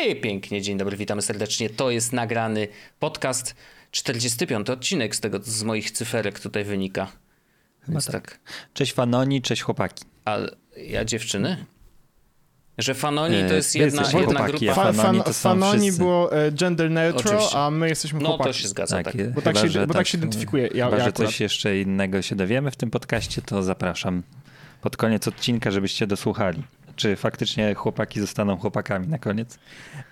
Hej, pięknie, dzień dobry, witamy serdecznie. To jest nagrany podcast, 45 odcinek z tego, z moich cyferek tutaj wynika. Chyba tak. tak. Cześć fanoni, cześć chłopaki. A ja dziewczyny? Że fanoni to jest jedna, jedna chłopaki, grupa. Fa fanoni, to fanoni było e, gender neutral, Oczywiście. a my jesteśmy chłopaki. No to się zgadza, tak. tak. Bo, tak chyba, się, bo tak, tak się identyfikuje. Ja, chyba, ja że coś jeszcze innego się dowiemy w tym podcaście, to zapraszam pod koniec odcinka, żebyście dosłuchali. Czy faktycznie chłopaki zostaną chłopakami na koniec?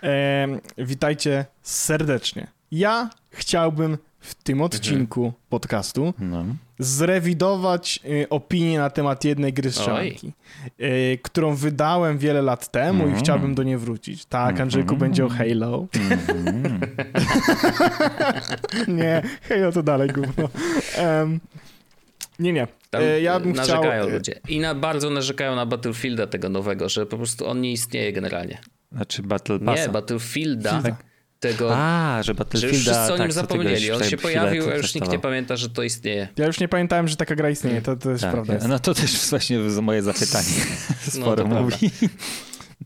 E, witajcie serdecznie. Ja chciałbym w tym odcinku mhm. podcastu no. zrewidować y, opinię na temat jednej gry strzelanki, y, którą wydałem wiele lat temu mm. i chciałbym do niej wrócić. Tak, mm. Andrzejku, będzie o Halo. Mm. nie, Halo to dalej gówno. Um, nie, nie. Tam e, ja bym narzekają chciał... ludzie. I na, bardzo narzekają na Battlefielda tego nowego, że po prostu on nie istnieje generalnie. Znaczy Battle Passa? Nie, Battlefielda. Tak. Tego, A, że Battlefielda... Że już wszyscy o nim tak, zapomnieli. On się pojawił, a już nikt nie pamięta, że to istnieje. Ja już nie pamiętałem, że taka gra istnieje. To, to jest tak, prawda. No to też właśnie moje zapytanie sporo no, mówi.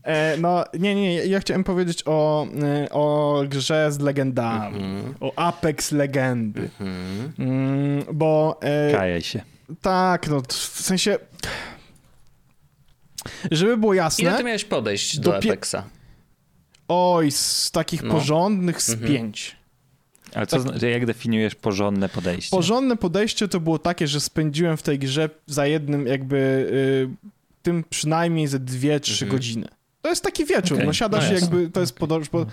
E, no, nie, nie, ja chciałem powiedzieć o, e, o grze z legendami, mm -hmm. o Apex Legendy, mm -hmm. mm, bo... E, Kajaj się. Tak, no, w sensie... Żeby było jasne... Ile ty miałeś podejść do, do Apexa? Oj, z takich no. porządnych z mhm. pięć. Ale co, tak. jak definiujesz porządne podejście? Porządne podejście to było takie, że spędziłem w tej grze za jednym jakby y, tym przynajmniej ze dwie, trzy mhm. godziny. To jest taki wieczór, okay. no siadasz no jakby, to jest podobne. Po...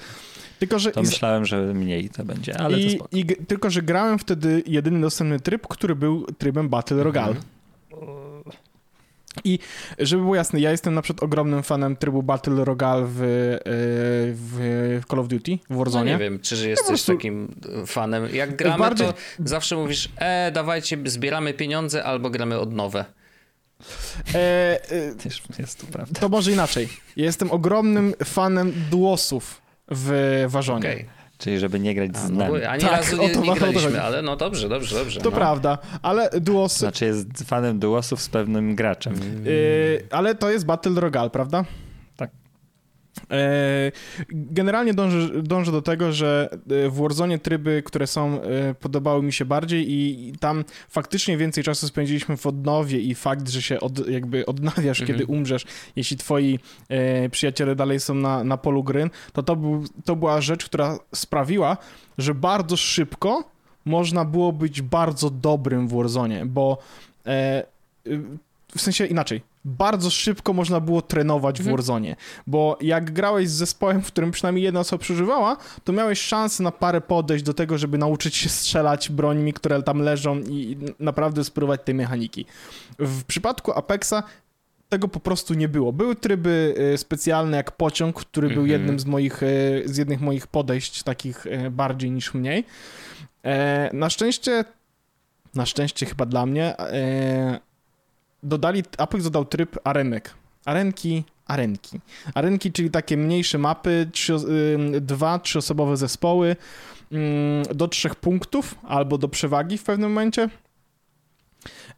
Tylko, że to myślałem, że mniej to będzie, ale I, to i, Tylko, że grałem wtedy jedyny dostępny tryb, który był trybem Battle Royale. Mhm. I żeby było jasne, ja jestem na przykład ogromnym fanem trybu Battle Royale w, e, w Call of Duty, w Warzone. No nie wiem, czy jesteś prostu... takim fanem. Jak gramy, bardziej... to zawsze mówisz, e, dawajcie, zbieramy pieniądze albo gramy od nowe. E, e, Też jest to prawda. To może inaczej. Ja jestem ogromnym fanem duosów w Warzonie. Okay. Czyli żeby nie grać z no nami. Ani tak, razu nie, nie graliśmy, ale no dobrze, dobrze, dobrze. To no. prawda, ale duosy... Znaczy jest fanem duosów z pewnym graczem. Yy, ale to jest Battle Royale, prawda? E, generalnie dążę, dążę do tego, że e, w Warzone tryby, które są, e, podobały mi się bardziej i tam faktycznie więcej czasu spędziliśmy w odnowie i fakt, że się od, jakby odnawiasz, mhm. kiedy umrzesz, jeśli twoi przyjaciele dalej są na, na polu gry, to to, był, to była rzecz, która sprawiła, że bardzo szybko można było być bardzo dobrym w Warzone, bo w sensie inaczej, bardzo szybko można było trenować w mhm. Warzone, bo jak grałeś z zespołem, w którym przynajmniej jedna osoba przeżywała, to miałeś szansę na parę podejść do tego, żeby nauczyć się strzelać brońmi, które tam leżą i naprawdę spróbować tej mechaniki. W przypadku Apexa tego po prostu nie było. Były tryby y, specjalne jak pociąg, który był mhm. jednym z moich, y, z jednych moich podejść, takich y, bardziej niż mniej. E, na szczęście, na szczęście chyba dla mnie, e, dodali, Apex dodał tryb arenek. Arenki, arenki. Arenki, czyli takie mniejsze mapy, trzy, dwa, trzyosobowe zespoły do trzech punktów albo do przewagi w pewnym momencie.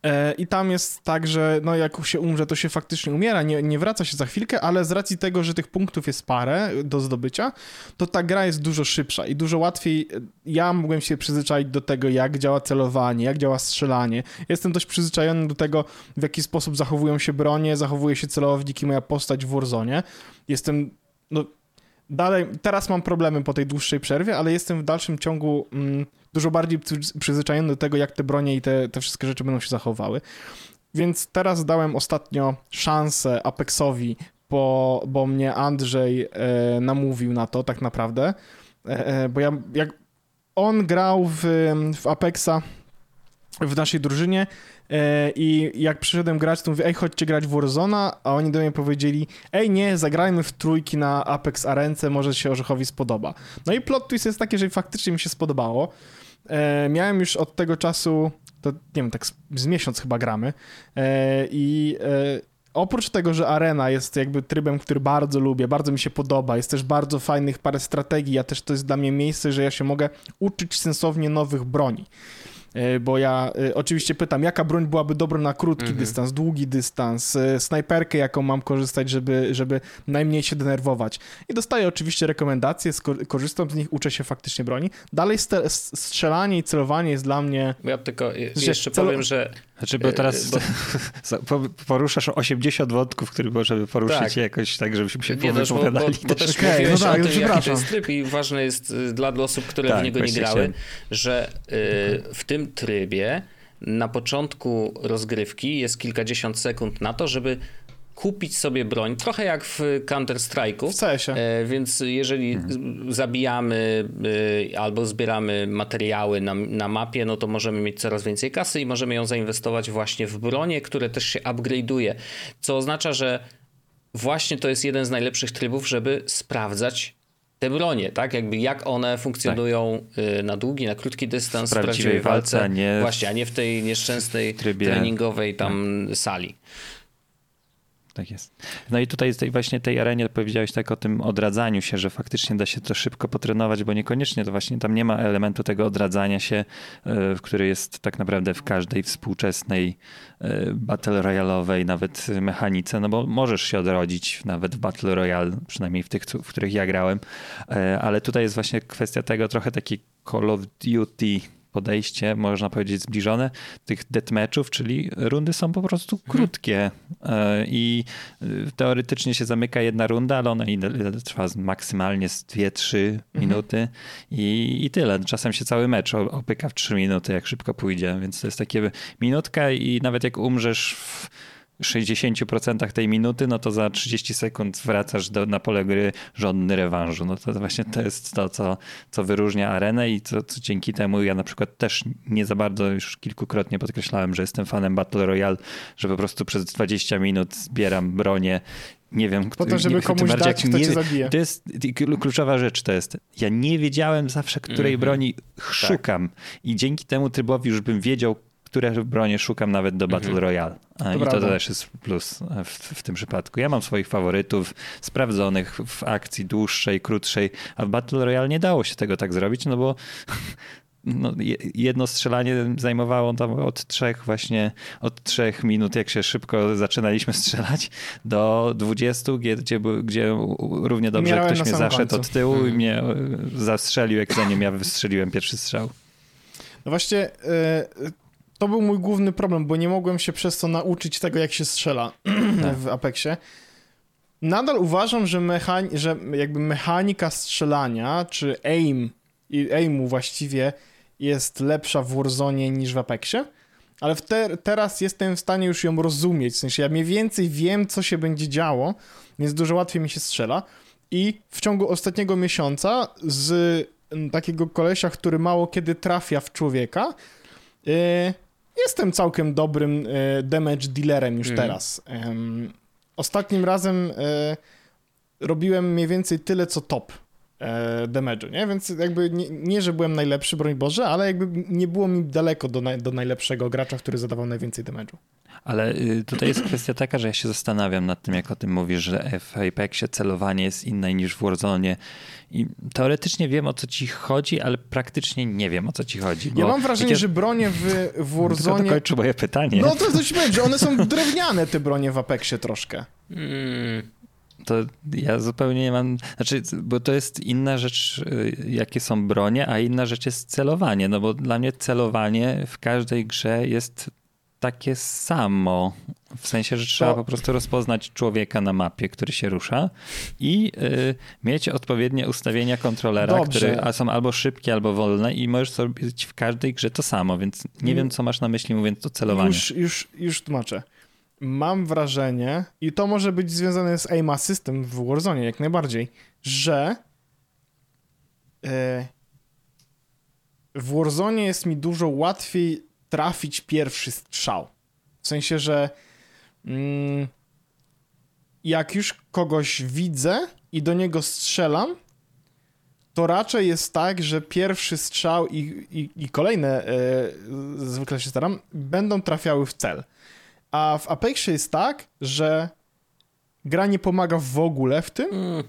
E, I tam jest tak, że no jak się umrze, to się faktycznie umiera, nie, nie wraca się za chwilkę, ale z racji tego, że tych punktów jest parę do zdobycia, to ta gra jest dużo szybsza i dużo łatwiej. E, ja mogłem się przyzwyczaić do tego, jak działa celowanie, jak działa strzelanie. Jestem dość przyzwyczajony do tego, w jaki sposób zachowują się bronie, zachowuje się celownik i moja postać w Warzone. Jestem no, dalej, teraz mam problemy po tej dłuższej przerwie, ale jestem w dalszym ciągu mm, dużo bardziej przyzwyczajony do tego, jak te bronie i te, te wszystkie rzeczy będą się zachowały. Więc teraz dałem ostatnio szansę Apexowi, bo, bo mnie Andrzej e, namówił na to tak naprawdę, e, e bo ja, jak on grał w, w Apexa w naszej drużynie e, i jak przyszedłem grać, to mówię, ej, chodźcie grać w Warzona, a oni do mnie powiedzieli, ej, nie, zagrajmy w trójki na Apex Arence, może się Orzechowi spodoba. No i plot twist jest taki, że faktycznie mi się spodobało. E, miałem już od tego czasu, to nie wiem, tak z, z miesiąc chyba gramy e, i oprócz tego, że arena jest jakby trybem, który bardzo lubię, bardzo mi się podoba, jest też bardzo fajnych parę strategii, a też to jest dla mnie miejsce, że ja się mogę uczyć sensownie nowych broni. E, bo ja e, oczywiście pytam, jaka broń byłaby dobra na krótki Mhm. dystans, długi dystans, e, snajperkę, jaką mam korzystać, żeby, żeby najmniej się denerwować. I dostaję oczywiście rekomendacje, korzystam z nich, uczę się faktycznie broni. Dalej strzelanie i celowanie jest dla mnie... Ja tylko jeszcze celo- powiem, że Znaczy, bo teraz E, bo- za- po- poruszasz 80 wątków, które możemy poruszyć Tak. jakoś tak, żebyśmy się Nie, no, bo, bo, bo też mówiłeś no tak, o tym, jaki to jest tryb i ważne jest y, dla, osób, które Tak, w niego nie grały, chciałem. że y, w tym trybie na początku rozgrywki jest kilkadziesiąt sekund na to, żeby kupić sobie broń, trochę jak w Counter-Strike'u. W CS-ie. E, więc jeżeli z- zabijamy y, albo zbieramy materiały na, na mapie, no to możemy mieć coraz więcej kasy i możemy ją zainwestować właśnie w bronie, które też się upgrade'uje. Co oznacza, że właśnie to jest jeden z najlepszych trybów, żeby sprawdzać te bronie, tak? Jakby jak one funkcjonują y, na długi, na krótki dystans, W prawdziwej walce, a nie Właśnie, a nie w tej nieszczęsnej trybie- treningowej tam sali. Tak jest. No i tutaj tej właśnie tej arenie powiedziałeś tak o tym odradzaniu się, że faktycznie da się to szybko potrenować, bo niekoniecznie to właśnie tam nie ma elementu tego odradzania się, e, który jest tak naprawdę w każdej współczesnej e, Battle Royale'owej nawet mechanice, no bo możesz się odrodzić nawet w Battle Royale, przynajmniej w tych, w których ja grałem, E, ale tutaj jest właśnie kwestia tego trochę taki Call of Duty podejście, można powiedzieć, zbliżone tych deathmatchów, czyli rundy są po prostu krótkie. E, i e, teoretycznie się zamyka jedna runda, ale ona trwa? Maksymalnie z 2-3 minuty i, i tyle. Czasem się cały mecz opyka w 3 minuty, jak szybko pójdzie, więc to jest takie minutka i nawet jak umrzesz w 60% tej minuty, no to za 30 sekund wracasz do, na pole gry żądny rewanżu. No to właśnie to jest to, co, co wyróżnia arenę i co, co dzięki temu ja na przykład też nie za bardzo już kilkukrotnie podkreślałem, że jestem fanem Battle Royale, że po prostu przez 20 minut zbieram bronię nie wiem, Po to, żeby nie, komuś bardziej, dać, jak kto nie- cię zabije. To jest klu- kluczowa rzecz to jest. Ja nie wiedziałem zawsze, której Mhm. broni szukam i dzięki temu trybowi już bym wiedział, które bronie szukam nawet do Battle Mhm. Royale. I to też jest plus w, w tym przypadku. Ja mam swoich faworytów sprawdzonych w akcji dłuższej, krótszej, a w Battle Royale nie dało się tego tak zrobić, no bo no, je- jedno strzelanie zajmowało tam od trzech właśnie, od trzech minut, jak się szybko zaczynaliśmy strzelać, do 20, gdzie, gdzie, równie dobrze ktoś mnie zaszedł końcu. od tyłu i Mhm. mnie e, zastrzelił, jak zanim ja wystrzeliłem pierwszy strzał. No właśnie, e, to był mój główny problem, bo nie mogłem się przez to nauczyć tego, jak się strzela w Apexie. Nadal uważam, że, mechani- że jakby mechanika strzelania, czy aim, i aimu właściwie jest lepsza w Warzone niż w Apexie, ale w te- teraz jestem w stanie już ją rozumieć, w sensie ja mniej więcej wiem, co się będzie działo, więc dużo łatwiej mi się strzela. I w ciągu ostatniego miesiąca z mm, takiego kolesia, który mało kiedy trafia w człowieka, y, jestem całkiem dobrym y, damage dealerem już Mhm. teraz. Ostatnim razem y, robiłem mniej więcej tyle, co top e, damage'u, nie? Więc jakby nie, nie, że byłem najlepszy, broń Boże, ale jakby nie było mi daleko do, naj, do najlepszego gracza, który zadawał najwięcej damage'u. Ale y, tutaj jest kwestia taka, że ja się zastanawiam nad tym, jak o tym mówisz, że w Apexie celowanie jest inne niż w Warzone. I teoretycznie wiem, o co ci chodzi, ale praktycznie nie wiem, o co ci chodzi. Ja mam wrażenie, że bronie w, w Tylko Warzone... dokończę moje pytanie. No to dość powiedzieć, że one są drewniane, te bronie w Apexie troszkę. Mm, To ja zupełnie nie mam. Znaczy, bo to jest inna rzecz, y, jakie są bronie, a inna rzecz jest celowanie. No bo dla mnie celowanie w każdej grze jest takie samo. W sensie, że trzeba To- po prostu rozpoznać człowieka na mapie, który się rusza i y, mieć odpowiednie ustawienia kontrolera, Dobrze. które są albo szybkie, albo wolne i możesz zrobić w każdej grze to samo, więc nie Mm. wiem, co masz na myśli mówiąc o celowaniu. Już, już, już tłumaczę. Mam wrażenie, i to może być związane z aim assistem w Warzone jak najbardziej, że e, w Warzone jest mi dużo łatwiej trafić pierwszy strzał. W sensie, że mm, jak już kogoś widzę i do niego strzelam, to raczej jest tak, że pierwszy strzał i, i, i kolejne, e, zwykle się staram, będą trafiały w cel. A w Apexie jest tak, że gra nie pomaga w ogóle w tym, mm,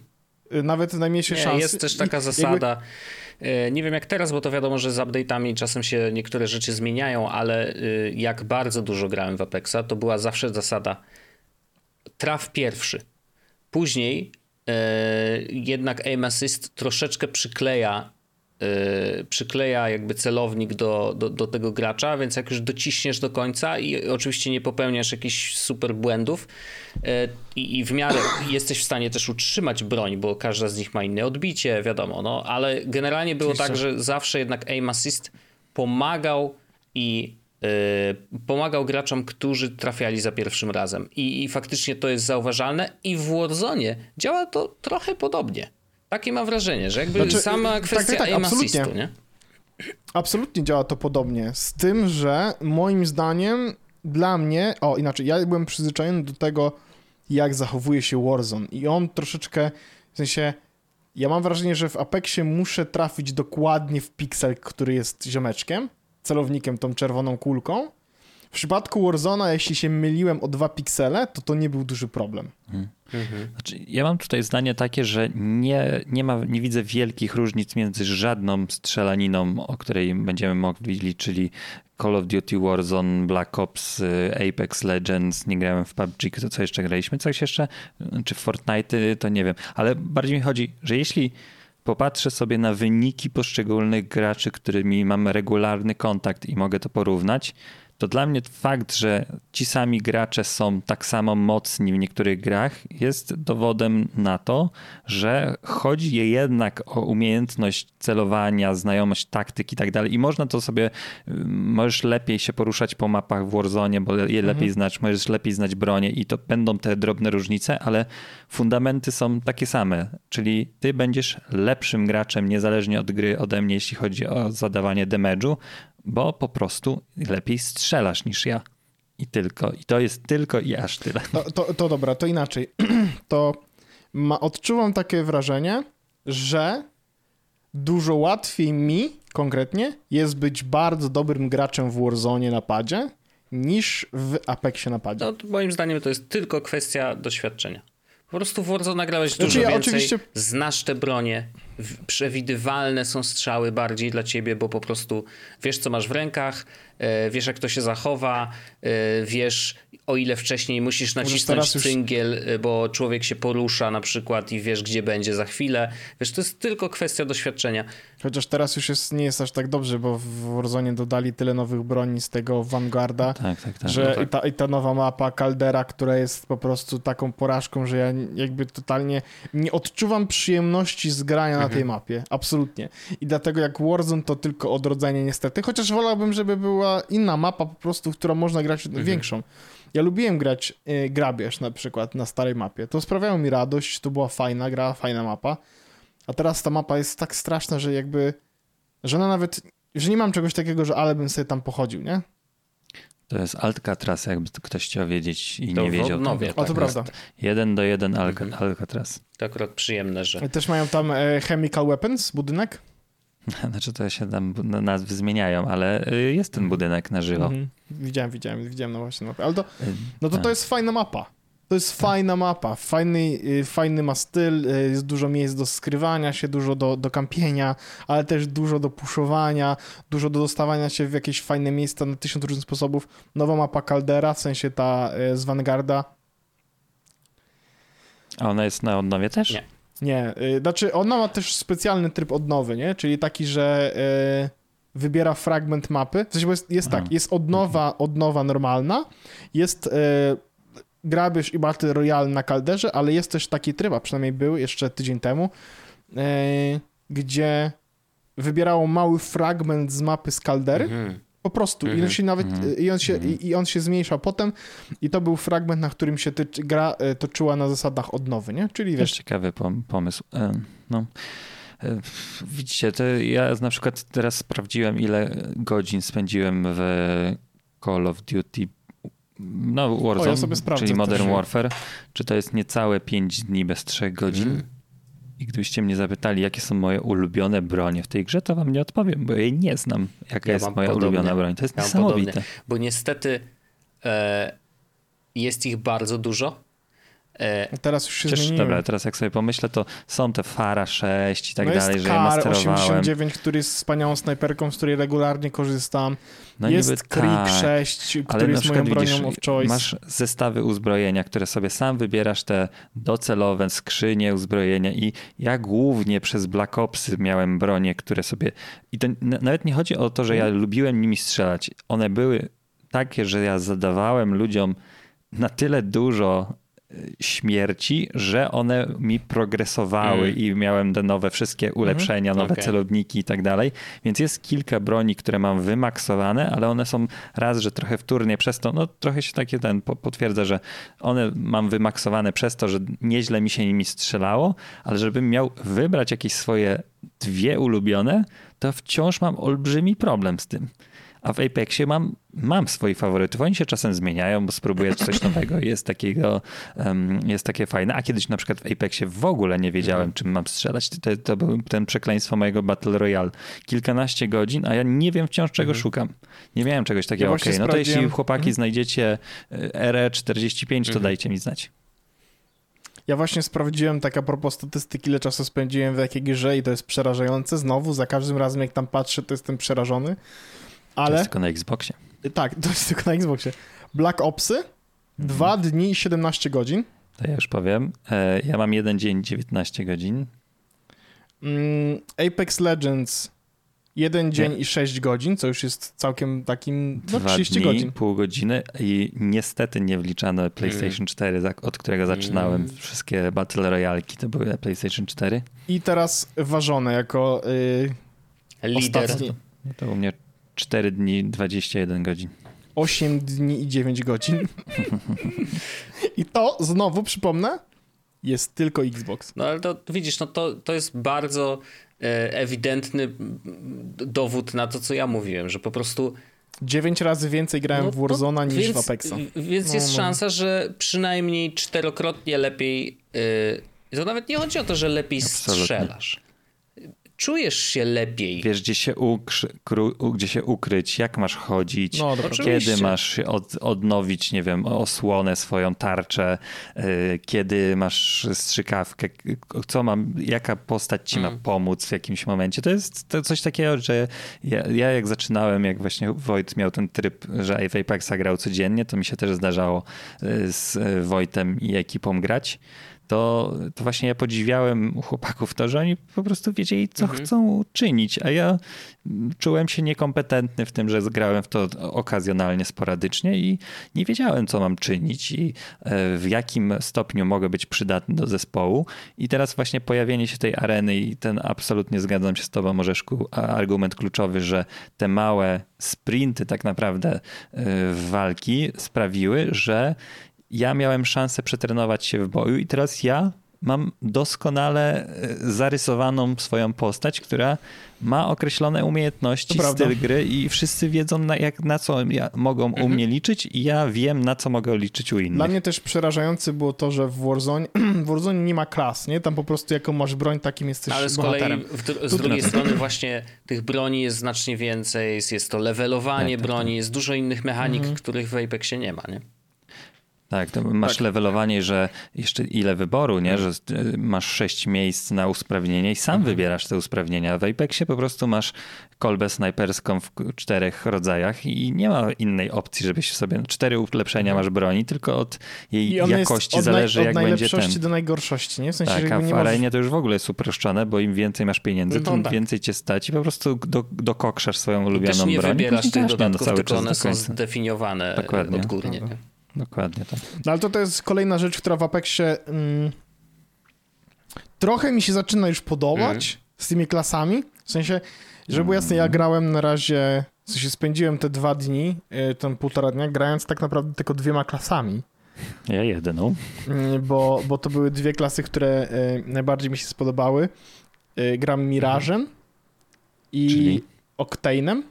nawet najmniejszej nie, szansy. Jest też taka zasada. Jakby... Nie wiem jak teraz, bo to wiadomo, że z update'ami czasem się niektóre rzeczy zmieniają, ale y, jak bardzo dużo grałem w Apexa, to była zawsze zasada traf pierwszy. Później jednak aim assist troszeczkę przykleja Yy, przykleja jakby celownik do, do, do, tego gracza, więc jak już dociśniesz do końca i oczywiście nie popełniasz jakichś super błędów yy, i w miarę jesteś w stanie też utrzymać broń, bo każda z nich ma inne odbicie, wiadomo, no, ale generalnie było tak, że zawsze jednak aim assist pomagał i yy, pomagał graczom, którzy trafiali za pierwszym razem I, i faktycznie to jest zauważalne i w Warzone działa to trochę podobnie. Takie mam wrażenie, że jakby znaczy, sama tak, kwestia tak, tak, aim absolutnie. Assistu, nie? Absolutnie działa to podobnie, z tym, że moim zdaniem dla mnie, o inaczej, ja byłem przyzwyczajony do tego, jak zachowuje się Warzone i on troszeczkę, w sensie, ja mam wrażenie, że w Apexie muszę trafić dokładnie w piksel, który jest ziomeczkiem, celownikiem, tą czerwoną kulką. W przypadku Warzona, jeśli się myliłem o dwa piksele, to to nie był duży problem. Hmm. Mhm. Znaczy, ja mam tutaj zdanie takie, że nie, nie, ma, nie widzę wielkich różnic między żadną strzelaniną, o której będziemy mogli, czyli Call of Duty Warzone, Black Ops, y, Apex Legends, nie grałem w PUBG, to co jeszcze graliśmy, coś jeszcze, czy Fortnite, to nie wiem, ale bardziej mi chodzi, że jeśli popatrzę sobie na wyniki poszczególnych graczy, którymi mam regularny kontakt i mogę to porównać, to dla mnie fakt, że ci sami gracze są tak samo mocni w niektórych grach, jest dowodem na to, że chodzi jednak o umiejętność celowania, znajomość taktyki i tak dalej. I można to sobie, możesz lepiej się poruszać po mapach w Warzone, bo je lepiej mhm. znać, możesz lepiej znać bronię i to będą te drobne różnice, ale fundamenty są takie same. Czyli ty będziesz lepszym graczem, niezależnie od gry ode mnie, jeśli chodzi o zadawanie damage'u, bo po prostu lepiej strzelasz niż ja. I tylko. I to jest tylko i aż tyle. To, to, to dobra, to inaczej. to ma, odczuwam takie wrażenie, że dużo łatwiej mi konkretnie jest być bardzo dobrym graczem w Warzone na padzie niż w Apexie na padzie. No, moim zdaniem to jest tylko kwestia doświadczenia. Po prostu w Warzone nagrałeś znaczy, dużo ja więcej, oczywiście... znasz te bronie, przewidywalne są strzały bardziej dla ciebie, bo po prostu wiesz, co masz w rękach, e, wiesz, jak to się zachowa, e, wiesz, o ile wcześniej musisz nacisnąć już... cyngiel, y, bo człowiek się porusza na przykład i wiesz, gdzie będzie za chwilę. Wiesz, to jest tylko kwestia doświadczenia. Chociaż teraz już jest, nie jest aż tak dobrze, bo w Warzone dodali tyle nowych broni z tego Vanguarda, tak, tak, tak. że no tak. I, ta, i ta nowa mapa Caldera, która jest po prostu taką porażką, że ja jakby totalnie nie odczuwam przyjemności z grania mhm. na tej mapie. Absolutnie. I dlatego jak Warzone to tylko odrodzenie niestety, chociaż wolałbym, żeby była inna mapa po prostu, w którą można grać mhm. większą. Ja lubiłem grać y, grabież na przykład na starej mapie. To sprawiało mi radość, to była fajna gra, fajna mapa. A teraz ta mapa jest tak straszna, że jakby, że ona nawet, że nie mam czegoś takiego, że ale bym sobie tam pochodził, nie? To jest Alcatraz, jakby ktoś chciał wiedzieć i to nie wiedział. No, wie, o, to prawda. Jeden do jeden mhm. Alcatraz. To akurat przyjemne, że... Też mają tam e, Chemical Weapons, budynek? Znaczy to się tam nazwy zmieniają, ale y, jest ten budynek na żywo. Mhm. Widziałem, widziałem, widziałem no właśnie mapę. Ale to, no to, to tak. jest fajna mapa. To jest fajna mapa, fajny, y, fajny ma styl, y, jest dużo miejsc do skrywania się, dużo do, do kampienia, ale też dużo do puszowania, dużo do dostawania się w jakieś fajne miejsca na tysiąc różnych sposobów. Nowa mapa Caldera, w sensie ta z Vanguarda. A ona jest na odnowie też? Nie. Nie, y, znaczy ona ma też specjalny tryb odnowy, nie? Czyli taki, że y, wybiera fragment mapy. W sensie jest, jest tak, jest odnowa, mhm. odnowa normalna, jest y, grabież i Battle Royale na kalderze, ale jest też taki tryb, a przynajmniej był jeszcze tydzień temu, gdzie wybierało mały fragment z mapy z kaldery. Mhm po prostu. Mm. I on mhm. się nawet, mm -hmm. i, on się, mm -hmm. i on się zmniejszał potem i to był fragment, na którym się ty, gra e, toczyła na zasadach odnowy, nie? Czyli wiesz... ciekawy pomysł. E, no. E, widzicie, to ja na przykład teraz sprawdziłem, ile godzin spędziłem w Call of Duty no, Warzone, o, ja czyli Modern Warfare. Czy to jest niecałe 5 dni bez 3 godzin? Mhm. I gdybyście mnie zapytali, jakie są moje ulubione bronie w tej grze, to wam nie odpowiem, bo jej nie znam, jaka ja jest moja podobnie. ulubiona broń. To jest ja niesamowite. Bo niestety e, jest ich bardzo dużo. E, teraz już się Chociaż, zmieniły. Dobra, teraz jak sobie pomyślę, to są te Fara 6 i tak no dalej, jest że ja Kar masterowałem. 89, który jest wspaniałą snajperką, z której regularnie korzystam. No jest Creep tak, 6, ale który jest moją bronią widzisz, of choice. Masz zestawy uzbrojenia, które sobie sam wybierasz, te docelowe skrzynie uzbrojenia i ja głównie przez Black Opsy miałem bronie, które sobie... I to nawet nie chodzi o to, że ja Mhm. lubiłem nimi strzelać. One były takie, że ja zadawałem ludziom na tyle dużo śmierci, że one mi progresowały Mm. i miałem te nowe wszystkie ulepszenia, nowe Okej. celowniki i tak dalej. Więc jest kilka broni, które mam wymaksowane, ale one są raz, że trochę wtórnie przez to, no trochę się takie ten po- potwierdza, że one mam wymaksowane przez to, że nieźle mi się nimi strzelało, ale żebym miał wybrać jakieś swoje dwie ulubione, to wciąż mam olbrzymi problem z tym. A w Apexie mam, mam swoich faworytów. Oni się czasem zmieniają, bo spróbuję coś nowego. Jest takiego, um, jest takie fajne. A kiedyś na przykład w Apexie w ogóle nie wiedziałem, czym mam strzelać. To, to był ten przekleństwo mojego Battle Royale. Kilkanaście godzin, a ja nie wiem wciąż czego szukam. Nie miałem czegoś takiego. Ja Okej, no to jeśli chłopaki Mhm. znajdziecie y, RE45, to dajcie mi znać. Ja właśnie sprawdziłem tak a propos statystyk, ile czasu spędziłem w jakiej grze i to jest przerażające. Znowu, za każdym razem jak tam patrzę, to jestem przerażony. To Ale jest tylko na Xboxie. tak, to jest tylko na Xboxie. Black Opsy, 2 dni i 17 godzin. To ja już powiem. E, Ja mam jeden dzień, 19 godzin. Mm, Apex Legends, 1 dzień i 6 godzin, co już jest całkiem takim, no Dwa 30 dni, godzin. pół godziny i niestety nie wliczane PlayStation 4, za- od którego zaczynałem. Mm. Wszystkie Battle Royalki to były na PlayStation 4. I teraz ważone jako y, Lider. ostatni. To u mnie 4 dni, 21 godzin. 8 dni i 9 godzin. I to, znowu przypomnę, jest tylko Xbox. No ale to widzisz, no to, to jest bardzo e, ewidentny dowód na to, co ja mówiłem, że po prostu 9 razy więcej grałem No w Warzona niż więc, w Apexa. Więc No, jest no. szansa, że przynajmniej czterokrotnie lepiej. Yy, to nawet nie chodzi o to, że lepiej Absolutnie. strzelasz. Czujesz się lepiej. Wiesz, gdzie się, ukrzy, kru, u- gdzie się ukryć, jak masz chodzić, No, kiedy masz się od, odnowić, nie wiem, osłonę, swoją tarczę, y, kiedy masz strzykawkę, co mam, jaka postać ci ma Mm. pomóc w jakimś momencie. To jest to coś takiego, że ja, ja jak zaczynałem, jak właśnie Wojt miał ten tryb, że w Apexa grał codziennie, to mi się też zdarzało y, z Wojtem i ekipą grać. To, to właśnie ja podziwiałem chłopaków to, że oni po prostu wiedzieli, co Mhm. chcą czynić, a ja czułem się niekompetentny w tym, że grałem w to okazjonalnie, sporadycznie i nie wiedziałem, co mam czynić i e, w jakim stopniu mogę być przydatny do zespołu. I teraz właśnie pojawienie się tej areny i ten absolutnie zgadzam się z tobą, Orzeszku, argument kluczowy, że te małe sprinty tak naprawdę e, walki sprawiły, że ja miałem szansę przetrenować się w boju i teraz ja mam doskonale e, zarysowaną swoją postać, która ma określone umiejętności, To prawda. styl gry i wszyscy wiedzą na, jak, na co ja, mogą u mnie liczyć i ja wiem na co mogę liczyć u innych. Dla mnie też przerażające było to, że w Warzone, w Warzone nie ma klas, nie? Tam po prostu jaką masz broń, takim jesteś Ale z kolei bohaterem. w, dru- z drugiej strony właśnie tych broni jest znacznie więcej, jest, jest to levelowanie Tak, tak, broni, jest dużo innych mechanik, Mhm. których w Apexie nie ma, nie? Tak, to masz Tak. levelowanie, że jeszcze ile wyboru, nie? że y, masz sześć miejsc na usprawnienie i sam Mhm. wybierasz te usprawnienia. W Apexie po prostu masz kolbę snajperską w czterech rodzajach i nie ma innej opcji, żebyś sobie cztery ulepszenia masz broni, tylko od jej Mhm. I jakości od, zależy, naj, jak od będzie najlepszości ten. do najgorszości, nie? W sensie, że Tak, a w nie możesz... arenie to już w ogóle jest uproszczone, bo im więcej masz pieniędzy, No tym tak. więcej cię stać i po prostu do, dokokszasz swoją I ulubioną też nie broń. i wybierasz tych dodatków, cały tylko one są zdefiniowane Dokładnie. odgórnie. Nie? Dokładnie tak. No ale to, to jest kolejna rzecz, która w Apexie mm, trochę mi się zaczyna już podobać z tymi klasami. W sensie, żeby było jasne, ja grałem na razie, w sensie spędziłem te dwa dni, y, ten półtora dnia, grając tak naprawdę tylko dwiema klasami. Ja jedyną. Mm, bo, bo to były dwie klasy, które y, najbardziej mi się spodobały. Y, gram Mirażem i Czyli? Octane'em.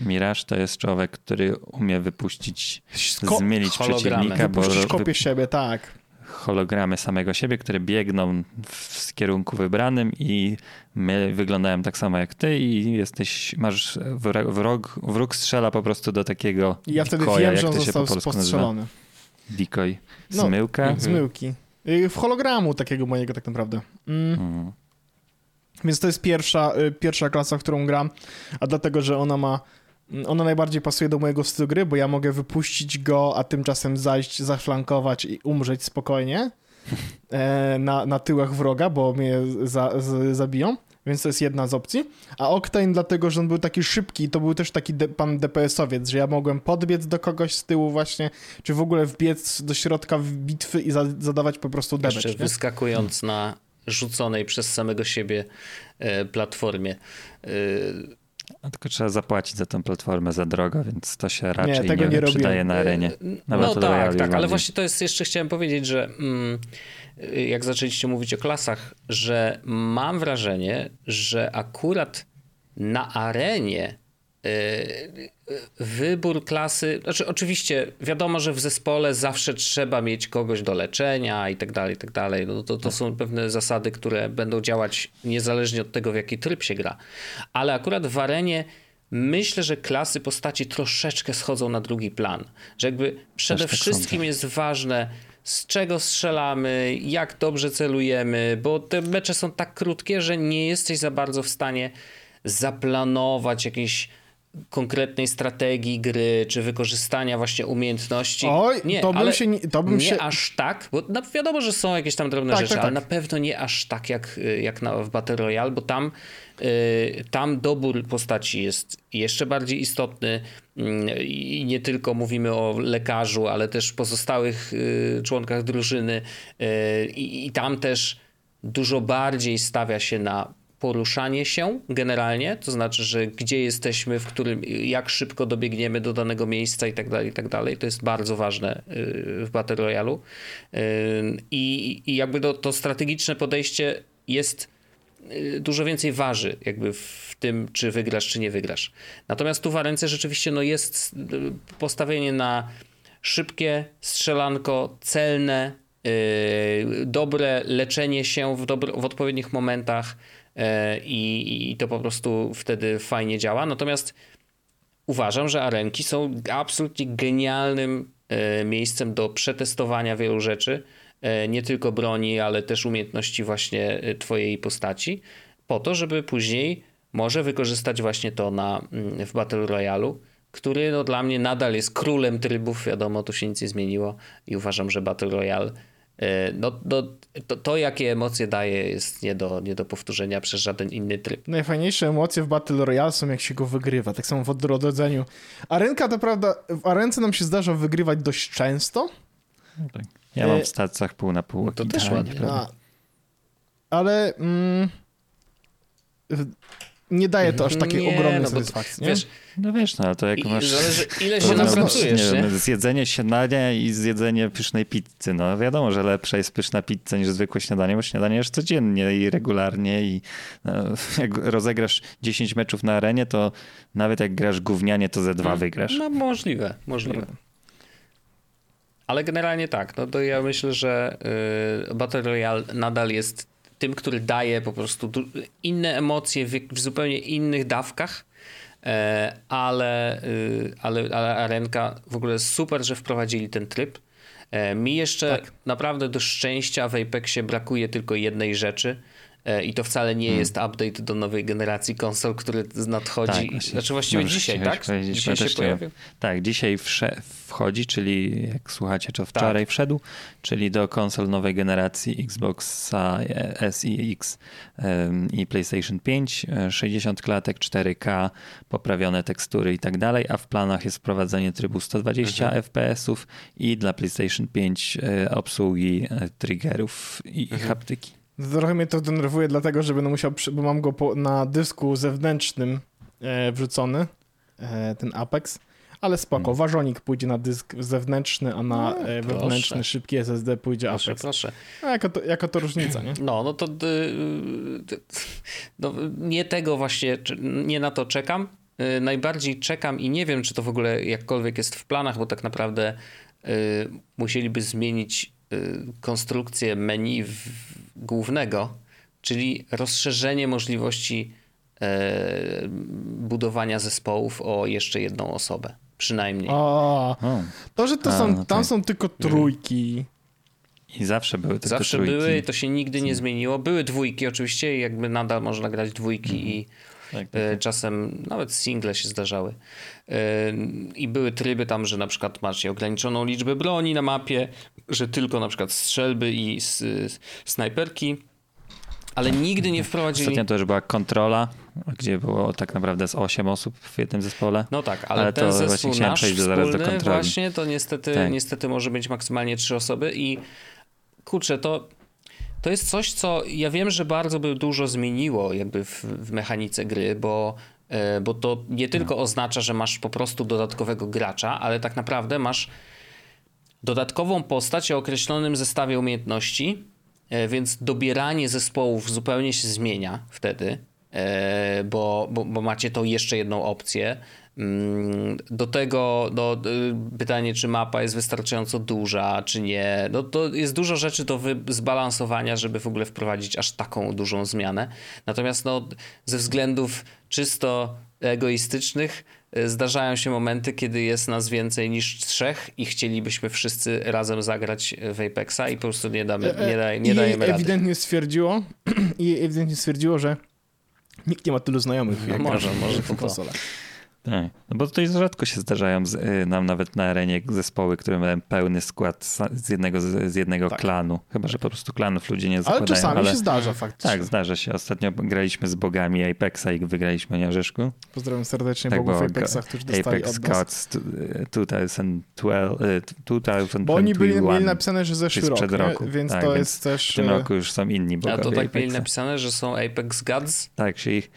Mirage to jest człowiek, który umie wypuścić, Sko- zmienić hologramy. przeciwnika, bo Puścisz wy- kopię siebie, tak. hologramy samego siebie, które biegną w, kierunku wybranym i my wyglądają tak samo jak ty i jesteś, masz wrog, wróg strzela po prostu do takiego I ja wtedy koja, wiem, jak że on został po postrzelony. Decoy. No, Zmyłka? No, zmyłki. Y, w hologramu takiego mojego tak naprawdę. Mm. Mm. Więc to jest pierwsza, y, pierwsza klasa, w którą gram, a dlatego, że ona ma mm, ona najbardziej pasuje do mojego stylu gry, bo ja mogę wypuścić go, a tymczasem zajść, zaflankować i umrzeć spokojnie e, na, na tyłach wroga, bo mnie za, z, zabiją. Więc to jest jedna z opcji. A Octane dlatego, że on był taki szybki, to był też taki de pan DPS-owiec, że ja mogłem podbiec do kogoś z tyłu właśnie, czy w ogóle wbiec do środka bitwy i za zadawać po prostu damage. Jeszcze wyskakując na rzuconej przez samego siebie e, platformie. A tylko trzeba zapłacić za tę platformę za drogo, więc to się raczej nie, tego nie, nie przydaje na arenie. Na no tak, tak, ale właśnie to jest jeszcze chciałem powiedzieć, że mm, jak zaczęliście mówić o klasach, że mam wrażenie, że akurat na arenie wybór klasy, znaczy oczywiście wiadomo, że w zespole zawsze trzeba mieć kogoś do leczenia i tak dalej, i tak dalej. No to, to są pewne zasady, które będą działać niezależnie od tego, w jaki tryb się gra. Ale akurat w arenie myślę, że klasy postaci troszeczkę schodzą na drugi plan. Że jakby przede tak wszystkim jest ważne z czego strzelamy, jak dobrze celujemy, bo te mecze są tak krótkie, że nie jesteś za bardzo w stanie zaplanować jakiejś konkretnej strategii gry, czy wykorzystania właśnie umiejętności. Oj, nie, to bym się... To bym nie się... aż tak, bo na, wiadomo, że są jakieś tam drobne tak, rzeczy, tak, ale tak. na pewno nie aż tak jak, jak na, w Battle Royale, bo tam, y, tam dobór postaci jest jeszcze bardziej istotny y, i nie tylko mówimy o lekarzu, ale też pozostałych y, członkach drużyny y, i tam też dużo bardziej stawia się na poruszanie się generalnie, to znaczy, że gdzie jesteśmy, w którym, jak szybko dobiegniemy do danego miejsca i tak dalej, i tak dalej. To jest bardzo ważne y, w Battle Royale. I, i jakby to, to strategiczne podejście jest y, dużo więcej waży jakby w tym, czy wygrasz, czy nie wygrasz. Natomiast tu w ręce rzeczywiście no jest y, postawienie na szybkie strzelanko, celne, dobre leczenie się w, dobro, w odpowiednich momentach, i, i to po prostu wtedy fajnie działa. Natomiast uważam, że arenki są absolutnie genialnym e, miejscem do przetestowania wielu rzeczy, e, nie tylko broni, ale też umiejętności właśnie twojej postaci, po to, żeby później może wykorzystać właśnie to na, mm, w Battle Royale, który no, dla mnie nadal jest królem trybów, wiadomo, tu się nic nie zmieniło i uważam, że Battle Royale E, no, no, to, to, jakie emocje daje, jest nie do, nie do powtórzenia przez żaden inny tryb. Najfajniejsze emocje w Battle Royale są, jak się go wygrywa, tak samo w odrodzeniu. Arenka to prawda, w arence nam się zdarza wygrywać dość często. No tak. Ja mam e, w stacjach pół na pół. No to też ładnie. ale mm, nie daje to aż takiej nie, ogromnej no satysfakcji. Wiesz, no wiesz, no ale to jak I, masz... Zależy, ile się napracujesz, nie, nie? Zjedzenie śniadania i zjedzenie pysznej pizzy. No wiadomo, że lepsza jest pyszna pizza niż zwykłe śniadanie, bo śniadanie jest codziennie i regularnie i no, jak rozegrasz 10 meczów na arenie, to nawet jak grasz gównianie, to ze dwa hmm. wygrasz. No możliwe, możliwe. Ale generalnie tak, no to ja myślę, że y, Battle Royale nadal jest tym, który daje po prostu inne emocje w, zupełnie innych dawkach, e, ale, y, ale, ale Arenka w ogóle super, że wprowadzili ten tryb. E, mi jeszcze tak. naprawdę do szczęścia w Apexie brakuje tylko jednej rzeczy, I to wcale nie hmm. jest update do nowej generacji konsol, który nadchodzi. Tak, znaczy właściwie no, dzisiaj, tak? Dzisiaj się pojawił? Tak, dzisiaj wchodzi, czyli jak słuchacie, to wczoraj tak. wszedł, czyli do konsol nowej generacji Xboxa S i X i PlayStation 5, 60 e, klatek, 4K, poprawione tekstury i tak dalej, a w planach jest wprowadzenie trybu 120 mhm. FPS-ów i dla PlayStation 5 e, obsługi triggerów i, mhm. i haptyki. Trochę mnie to denerwuje, dlatego że będę musiał, bo mam go po, na dysku zewnętrznym e, wrzucony, e, ten Apex, ale spoko, hmm. ważonik pójdzie na dysk zewnętrzny, a na no, e, wewnętrzny szybki SSD pójdzie proszę, Apex. Proszę. A jaka to, jaka to różnica, nie? No, no to no, nie tego właśnie, nie na to czekam. Najbardziej czekam i nie wiem, czy to w ogóle jakkolwiek jest w planach, bo tak naprawdę y, musieliby zmienić y, konstrukcję menu w, głównego, czyli rozszerzenie możliwości e, budowania zespołów o jeszcze jedną osobę. przynajmniej. O, to, że to A, są, no tam tak. są tylko trójki. I zawsze były tylko Zawsze trójki. były i to się nigdy nie zmieniło. Były dwójki oczywiście i jakby nadal można grać dwójki i Tak, tak, e, tak. czasem nawet single się zdarzały. E, I były tryby tam, że na przykład macie ograniczoną liczbę broni na mapie, że tylko na przykład strzelby i snajperki, ale nigdy nie wprowadzili... Ostatnio to już była kontrola, gdzie było tak naprawdę z 8 osób w jednym zespole. No tak, ale, Ale ten to właśnie zespół chciałem nasz przejść zaraz do kontroli. właśnie to niestety, Tak. niestety może być maksymalnie trzy osoby i kurczę, to, to jest coś, co ja wiem, że bardzo by dużo zmieniło jakby w, w mechanice gry, bo, e, bo to nie tylko oznacza, że masz po prostu dodatkowego gracza, ale tak naprawdę masz dodatkową postać o określonym zestawie umiejętności, e, więc dobieranie zespołów zupełnie się zmienia wtedy, e, bo, bo, bo macie tą jeszcze jedną opcję. Mm, Do tego no, pytanie, czy mapa jest wystarczająco duża, czy nie. No, to jest dużo rzeczy do zbalansowania, żeby w ogóle wprowadzić aż taką dużą zmianę. Natomiast no, ze względów czysto egoistycznych y, zdarzają się momenty, kiedy jest nas więcej niż trzech i chcielibyśmy wszyscy razem zagrać w Apexa i po prostu nie, damy, nie, daj, nie dajemy rady. ewidentnie stwierdziło, i ewidentnie stwierdziło, że nikt nie ma tylu znajomych, No może, może to to. Tak. No bo tutaj rzadko się zdarzają z, y, nam nawet na arenie zespoły, które mają pełny skład z jednego, z, jednego Tak. klanu. Chyba, że po prostu klanów ludzie nie Ale zakładają. czasami się zdarza faktycznie. Tak, zdarza się. Ostatnio graliśmy z bogami Apexa i wygraliśmy na Orzeszku. Pozdrawiam serdecznie Tak, bogów bo Apexa, którzy dostali Apex od nas. Gods t- 2012, y, 2021. Bo oni byli, mieli napisane, że zeszły rok, sprzed nie? roku. więc Tak, to więc jest też... W tym e, roku już są inni A bogowie to tak mieli Apexa. napisane, że są Apex Gods? Tak się ich,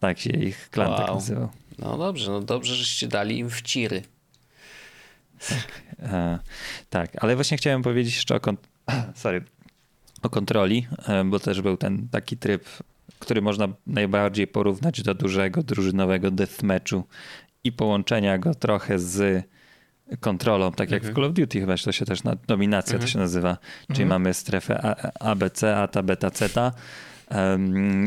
tak się ich klan tak Wow. nazywał. No dobrze, no dobrze, żeście dali im wciry. E, tak, ale właśnie chciałem powiedzieć jeszcze o, sorry, o kontroli, e, bo też był ten taki tryb, który można najbardziej porównać do dużego drużynowego deathmatchu i połączenia go trochę z kontrolą, tak jak w Mhm. Call of Duty chyba to się też na, dominacja to się nazywa, czyli Mhm. mamy strefę A, ABC, ATA, beta, CETA em,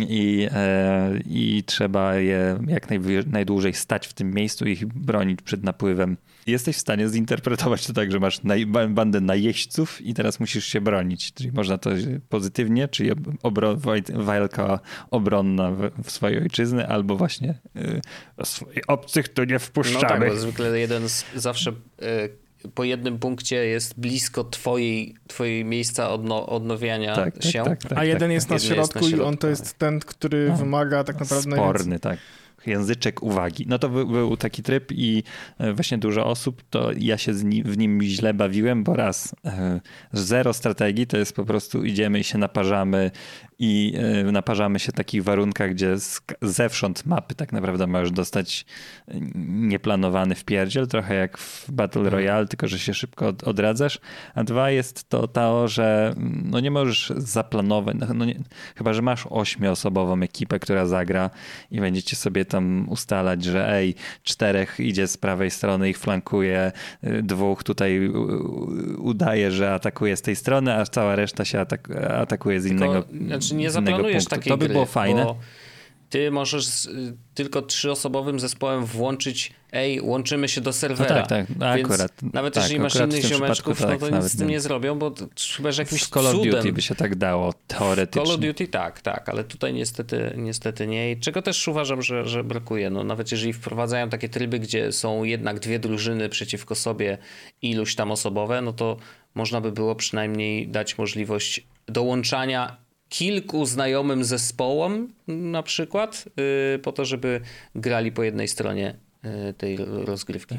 i, e, i trzeba je jak najdłużej stać w tym miejscu i ich bronić przed napływem. Jesteś w stanie zinterpretować to tak, że masz bandę najeźdźców i teraz musisz się bronić. Czyli można to pozytywnie, czyli ob- obro, walka obronna w, w swojej ojczyzny, albo właśnie y, obcych tu nie No wpuszczamy. tak, bo zwykle jeden z, zawsze e, po jednym punkcie jest blisko twojej, twojej miejsca odno, odnowienia tak, tak, się. tak, tak, A tak, jeden tak. jest na Jeden jest środku na i on środku, to jest ten, który No. wymaga tak naprawdę. Sporny, tak. Języczek uwagi. No to był, był taki tryb i e, właśnie dużo osób, to ja się z ni- w nim źle bawiłem, bo raz, e, zero strategii to jest po prostu idziemy i się naparzamy i e, naparzamy się w takich warunkach, gdzie zewsząd mapy tak naprawdę możesz dostać nieplanowany wpierdziel, trochę jak w Battle Royale, tylko że się szybko od, odradzasz. A dwa jest to to, że mm, no nie możesz zaplanować, no, no nie, chyba, że masz ośmioosobową ekipę, która zagra i będziecie sobie tam ustalać, że ej, czterech idzie z prawej strony, ich flankuje, y, dwóch tutaj udaje, że atakuje z tej strony, a cała reszta się atak atakuje z innego Tylko, znaczy nie innego zaplanujesz punktu. takiej To by gry, było fajne. Bo ty możesz z, tylko trzyosobowym zespołem włączyć, ej, łączymy się do serwera. tak, tak, no Więc akurat, Nawet tak, jeżeli masz innych ziomeczków, tak, no to nic z tym nie. nie zrobią, bo chyba, że jakimś w Call of. Duty by się tak dało teoretycznie. Call of Duty tak, tak, ale tutaj niestety, niestety nie. I czego też uważam, że, że brakuje. No, nawet jeżeli wprowadzają takie tryby, gdzie są jednak dwie drużyny przeciwko sobie iluś tam osobowe, no to można by było przynajmniej dać możliwość dołączania kilku znajomym zespołom na przykład, yy, po to, żeby grali po jednej stronie yy, tej rozgrywki.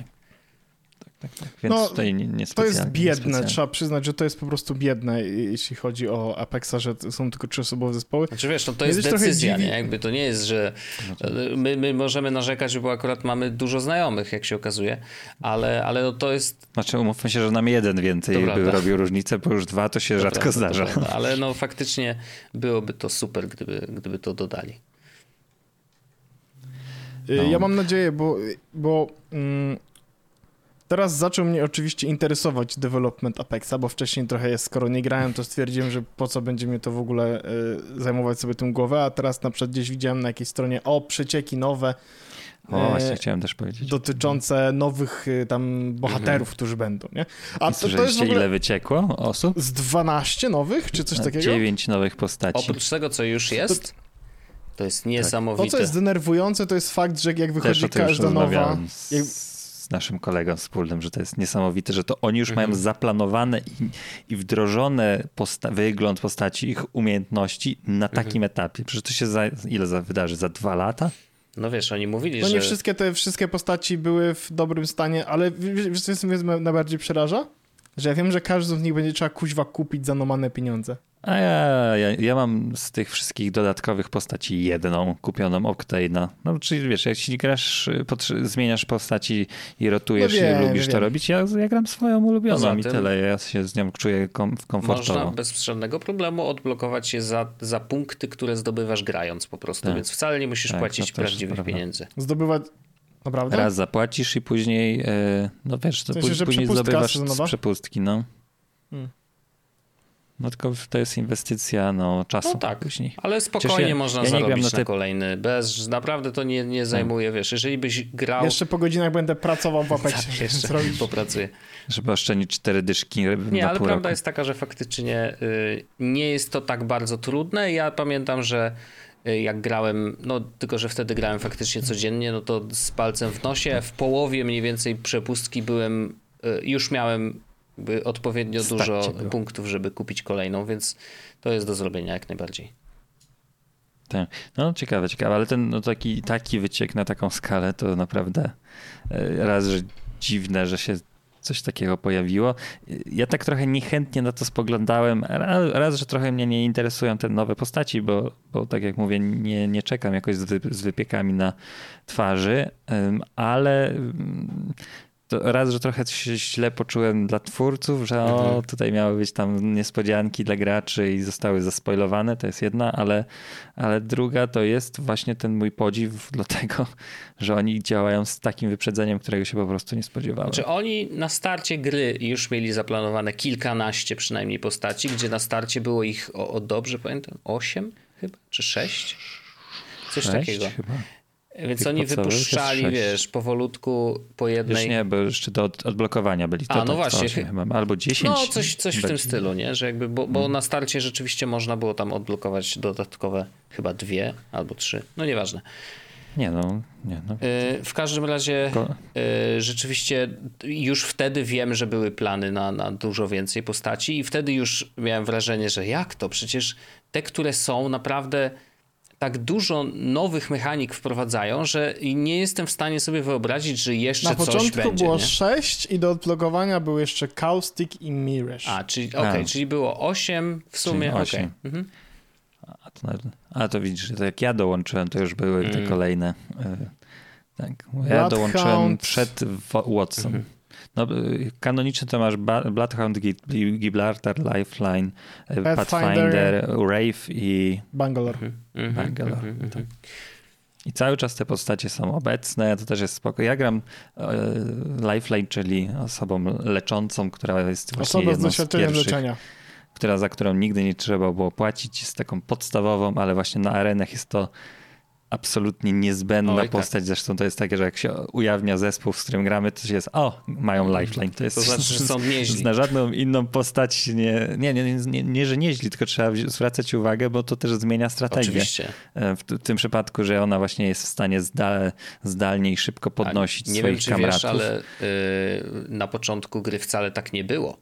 Tak, tak. Więc No, tutaj nie, nie To jest biedne, trzeba przyznać, że to jest po prostu biedne, jeśli chodzi o Apexa, że są tylko trzyosobowe zespoły. Znaczy wiesz, no to jest trochę decyzja, nie? Jakby to nie jest, że my, my możemy narzekać, bo akurat mamy dużo znajomych, jak się okazuje, ale, ale no to jest... Znaczy umówmy się, że nam jeden więcej by prawda. robił różnicę, bo już dwa to się to rzadko zdarza. prawda, ale no faktycznie byłoby to super, gdyby, gdyby to dodali. Y, No. Ja mam nadzieję, bo, bo mm, teraz zaczął mnie oczywiście interesować development Apexa, bo wcześniej trochę jest, skoro nie grałem, to stwierdziłem, że po co będzie mnie to w ogóle y, zajmować sobie tym głowę, a teraz na przykład gdzieś widziałem na jakiejś stronie, o, przecieki nowe, O, właśnie chciałem też powiedzieć. Dotyczące nowych y, tam bohaterów, mhm. którzy będą, nie? A to, to jest ogóle... ile wyciekło osób? Z 12 nowych, czy coś takiego? 9 nowych postaci. Oprócz tego, co już jest, to, to jest niesamowite. To, co jest denerwujące, to jest fakt, że jak wychodzi każda nowa... Jak z naszym kolegą wspólnym, że to jest niesamowite, że to oni już mhm. mają zaplanowane i, i wdrożone posta wygląd postaci, ich umiejętności na takim mhm. etapie. Przecież to się za ile za wydarzy? Za dwa lata? No wiesz, oni mówili, no że... No nie wszystkie te wszystkie postaci były w dobrym stanie, ale wiesz, co mnie najbardziej przeraża? Że ja wiem, że każdy z nich będzie trzeba kuźwa kupić za nomane pieniądze. A ja, ja, ja mam z tych wszystkich dodatkowych postaci jedną kupioną Octane'a. No czyli wiesz, jak ci grasz, zmieniasz postaci i rotujesz no wiem, i lubisz wiem. to robić, ja, ja gram swoją ulubioną i tyle. Ja się z nią czuję kom, komfortowo. Można bez żadnego problemu odblokować je za, za punkty, które zdobywasz grając po prostu, tak. więc wcale nie musisz tak, płacić prawdziwych pieniędzy. Zdobywać Naprawdę? Raz zapłacisz i później, e, no wiesz, to w sensie, później zdobywasz z przepustki, no. Hmm. No tylko to jest inwestycja no, czasu. No tak, później. ale spokojnie ja, można ja zarobić na, te... na, kolejny. Bez, naprawdę to nie, nie zajmuje, wiesz, jeżeli byś grał... Jeszcze po godzinach będę pracował w Apexie. tak, jeszcze popracuję. Żeby oszczędzić cztery dyszki Nie, ale prawda roku. jest taka, że faktycznie y, nie jest to tak bardzo trudne. Ja pamiętam, że y, jak grałem, no tylko, że wtedy grałem faktycznie codziennie, no to z palcem w nosie, w połowie mniej więcej przepustki byłem, y, już miałem odpowiednio dużo punktów, żeby kupić kolejną, więc to jest do zrobienia jak najbardziej. Tak. No ciekawe, ciekawe, ale ten no, taki, taki wyciek na taką skalę to naprawdę e, raz, że dziwne, że się coś takiego pojawiło. Ja tak trochę niechętnie na to spoglądałem. Raz, że trochę mnie nie interesują te nowe postaci, bo, bo tak jak mówię, nie, nie czekam jakoś z, wy, z wypiekami na twarzy, ale raz, że trochę się źle poczułem dla twórców, że o, mhm. tutaj miały być tam niespodzianki dla graczy i zostały zaspoilowane, to jest jedna, ale, ale druga to jest właśnie ten mój podziw do tego, że oni działają z takim wyprzedzeniem, którego się po prostu nie spodziewałem. Znaczy oni na starcie gry już mieli zaplanowane kilkanaście przynajmniej postaci, gdzie na starcie było ich, o, o dobrze pamiętam, osiem chyba, czy sześć? Coś sześć, takiego. Chyba. Więc oni wypuszczali, wiesz, powolutku po jednej. Już nie, bo jeszcze do odblokowania byli. To, A, no to, właśnie. Chyba, albo 10. No, coś, coś w tym stylu, nie? Że jakby, bo, bo hmm. na starcie rzeczywiście można było tam odblokować dodatkowe chyba dwie albo trzy. No nieważne. Nie no, nie no. Y, w każdym razie y, rzeczywiście już wtedy wiem, że były plany na, na dużo więcej postaci i wtedy już miałem wrażenie, że jak to? Przecież te, które są naprawdę tak dużo nowych mechanik wprowadzają, że nie jestem w stanie sobie wyobrazić, że jeszcze coś będzie. Na początku było nie? 6 i do odblokowania był jeszcze Caustic i Mirage. A, czyli, okay, czyli było 8 w sumie. Czyli 8. Okay. Mhm. A, to, a to widzisz, to jak ja dołączyłem, to już były mm. te kolejne. E, tak, ja dołączyłem przed Watson. Mhm. No, kanonicznie to masz Bloodhound, Gibraltar, Lifeline, e, Pathfinder, Pathfinder Wraith i Bangalore. Mhm. Bangalore, mhm, mhm, tak. I cały czas te postacie są obecne, to też jest spoko. Ja gram e, Lifeline, czyli osobą leczącą, która jest właśnie Osoba z doświadczeniem leczenia. Która, za którą nigdy nie trzeba było płacić, jest taką podstawową, ale właśnie na arenach jest to absolutnie niezbędna Oj, tak. postać. Tak. Zresztą to jest takie, że jak się ujawnia zespół, z którym gramy, to się jest, o, mają lifeline. To, jest, to znaczy, że są nieźli. Na żadną inną postać nie, nie, nie, nie, nie, że nieźli, tylko trzeba zwracać uwagę, bo to też zmienia strategię. Oczywiście. E, w, tym przypadku, że ona właśnie jest w stanie zdal, zdalnie i szybko podnosić nie swoich wiem, czy kamratów. Wiesz, ale y, na początku gry wcale tak nie było.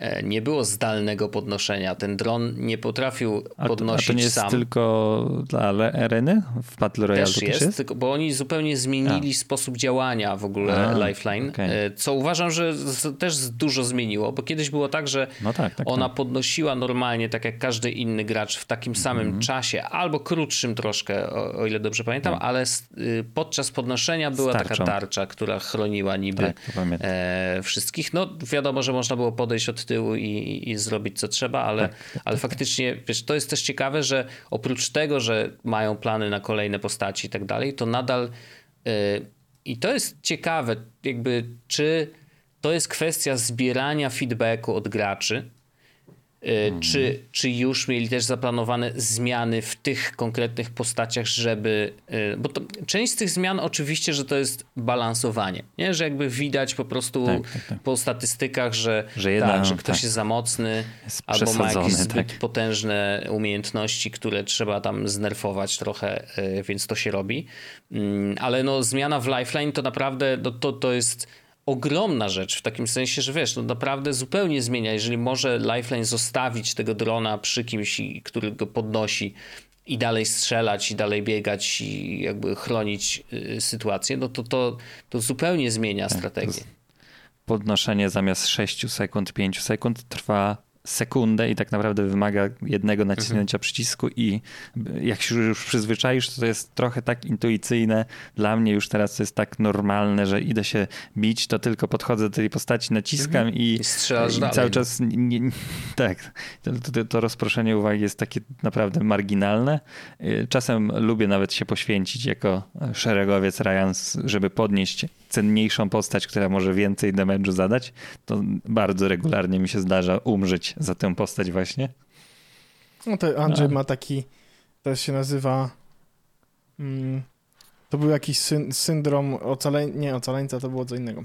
E, nie było zdalnego podnoszenia. Ten dron nie potrafił podnosić sam. A to nie jest sam. tylko dla areny w Battle Royale? Też jest, jest? Tylko, bo oni zupełnie zmienili A. sposób działania w ogóle A, Lifeline, okay. E, co uważam, że też dużo zmieniło, bo kiedyś było tak, że no tak, tak, ona tak. podnosiła normalnie, tak jak każdy inny gracz w takim samym mm -hmm. czasie, albo krótszym troszkę, o, o ile dobrze pamiętam, tak. ale y, podczas podnoszenia była taka tarcza, która chroniła niby tak, e, wszystkich. No wiadomo, że można było podejść od tyłu i, i zrobić co trzeba, ale, tak, tak, ale tak, faktycznie wiesz, to jest też ciekawe, że oprócz tego, że mają plany na kolejne postaci i tak dalej, to nadal yy, i to jest ciekawe, jakby czy to jest kwestia zbierania feedbacku od graczy, Mhm. Czy, czy już mieli też zaplanowane zmiany w tych konkretnych postaciach, żeby. Y, bo to, część z tych zmian oczywiście, że to jest balansowanie, nie? że jakby widać po prostu tak, tak, tak. po statystykach, że, że, jedna, tak, że ktoś tak. jest za mocny jest albo ma jakieś zbyt tak. potężne umiejętności, które trzeba tam znerfować trochę, y, więc to się robi. Mm, ale no, zmiana w Lifeline to naprawdę no, to, to jest ogromna rzecz w takim sensie, że wiesz, no naprawdę zupełnie zmienia. Jeżeli może Lifeline zostawić tego drona przy kimś, który go podnosi i dalej strzelać, i dalej biegać, i jakby chronić y, sytuację, no to to, to zupełnie zmienia tak, strategię. Podnoszenie zamiast 6 sekund, 5 sekund trwa sekundę i tak naprawdę wymaga jednego naciśnięcia mhm. przycisku i jak się już przyzwyczaisz, to, jest trochę tak intuicyjne. Dla mnie już teraz to jest tak normalne, że idę się bić, to tylko podchodzę do tej postaci, naciskam mhm. i, I, i cały czas nie, nie, tak, to, to, to, rozproszenie uwagi jest takie naprawdę marginalne. Czasem lubię nawet się poświęcić jako szeregowiec Ryan, żeby podnieść cenniejszą postać, która może więcej damage'u zadać, to bardzo regularnie mi się zdarza umrzeć za tę postać właśnie. No to Andrzej A. ma taki, to się nazywa mm, to był jakiś syndrom ocalenia, nie ocaleńca, to było co innego.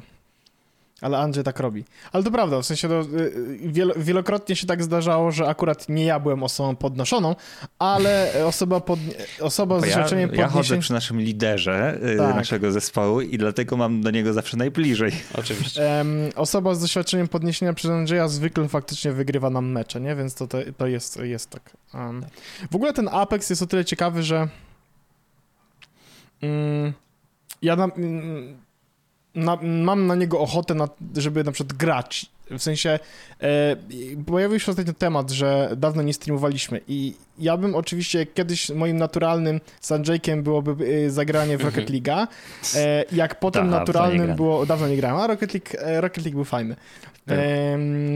Ale Andrzej tak robi. Ale to prawda, w sensie to, y, wiel wielokrotnie się tak zdarzało, że akurat nie ja byłem osobą podnoszoną, ale osoba, pod, osoba z doświadczeniem ja, ja chodzę przy naszym liderze y, tak. naszego zespołu i dlatego mam do niego zawsze najbliżej. Oczywiście. Um, osoba z doświadczeniem podniesienia przez Andrzeja zwykle faktycznie wygrywa nam mecze, nie? Więc to, to, to jest, jest tak. Um, w ogóle ten Apex jest o tyle ciekawy, że um, ja na, na, mam na niego ochotę, na, żeby na przykład grać. W sensie e, pojawił się ostatnio temat, że dawno nie streamowaliśmy i ja bym oczywiście kiedyś moim naturalnym z Andrzejkiem byłoby e, zagranie w Rocket mhm. League'a, e, jak potem naturalnym było, dawno nie grałem, a Rocket League, e, Rocket League był fajny.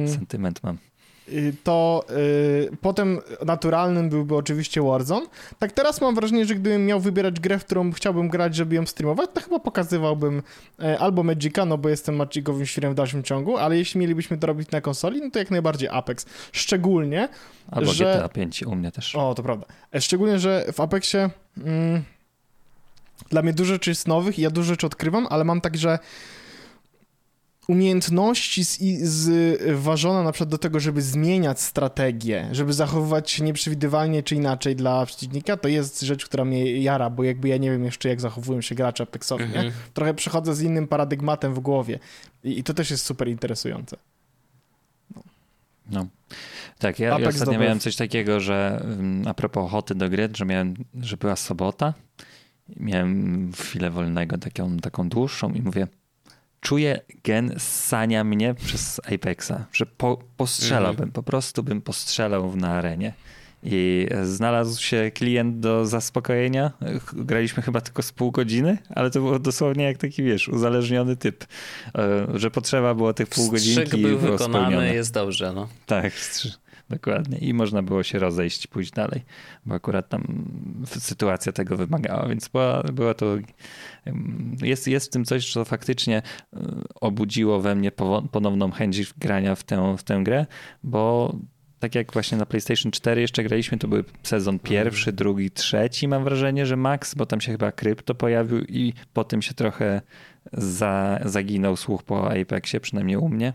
Sentyment mam. Y, to y, potem naturalnym byłby oczywiście Warzone. Tak teraz mam wrażenie, że gdybym miał wybierać grę, w którą chciałbym grać, żeby ją streamować, to chyba pokazywałbym y, albo Magica, no bo jestem Magicowym świrem w dalszym ciągu, ale jeśli mielibyśmy to robić na konsoli, no to jak najbardziej Apex. Szczególnie, Albo że... GTA 5 u mnie też. O, to prawda. E, szczególnie, że w Apexie mm, dla mnie dużo rzeczy jest nowych i ja dużo rzeczy odkrywam, ale mam tak, że umiejętności zważone na przykład do tego, żeby zmieniać strategię, żeby zachowywać się nieprzewidywalnie czy inaczej dla przeciwnika, to jest rzecz, która mnie jara, bo jakby ja nie wiem jeszcze, jak zachowują się gracze Apexowi, mhm. Trochę przechodzę z innym paradygmatem w głowie I, i to też jest super interesujące. No. no. Tak, ja, ja ostatnio miałem coś takiego, że mm, a propos ochoty do gry, że miałem, że była sobota, miałem chwilę wolnego, taką, taką dłuższą i mówię, czuję gen ssania mnie przez Apexa, że po, postrzelałbym, mm. po prostu bym postrzelał na arenie. I znalazł się klient do zaspokojenia. Graliśmy chyba tylko z pół godziny, ale to było dosłownie jak taki, wiesz, uzależniony typ, e, że potrzeba było tych pół godzinki był wykonany, spełnione. jest dobrze, no. Tak, dokładnie. I można było się rozejść, pójść dalej, bo akurat tam sytuacja tego wymagała, więc była, była to jest, jest w tym coś, co faktycznie e, obudziło we mnie ponowną chęć grania w tę, w tę grę, bo tak jak właśnie na PlayStation 4 jeszcze graliśmy, to był sezon pierwszy, drugi, trzeci, mam wrażenie, że max, bo tam się chyba krypto pojawił i po tym się trochę za, zaginął słuch po Apexie, przynajmniej u mnie.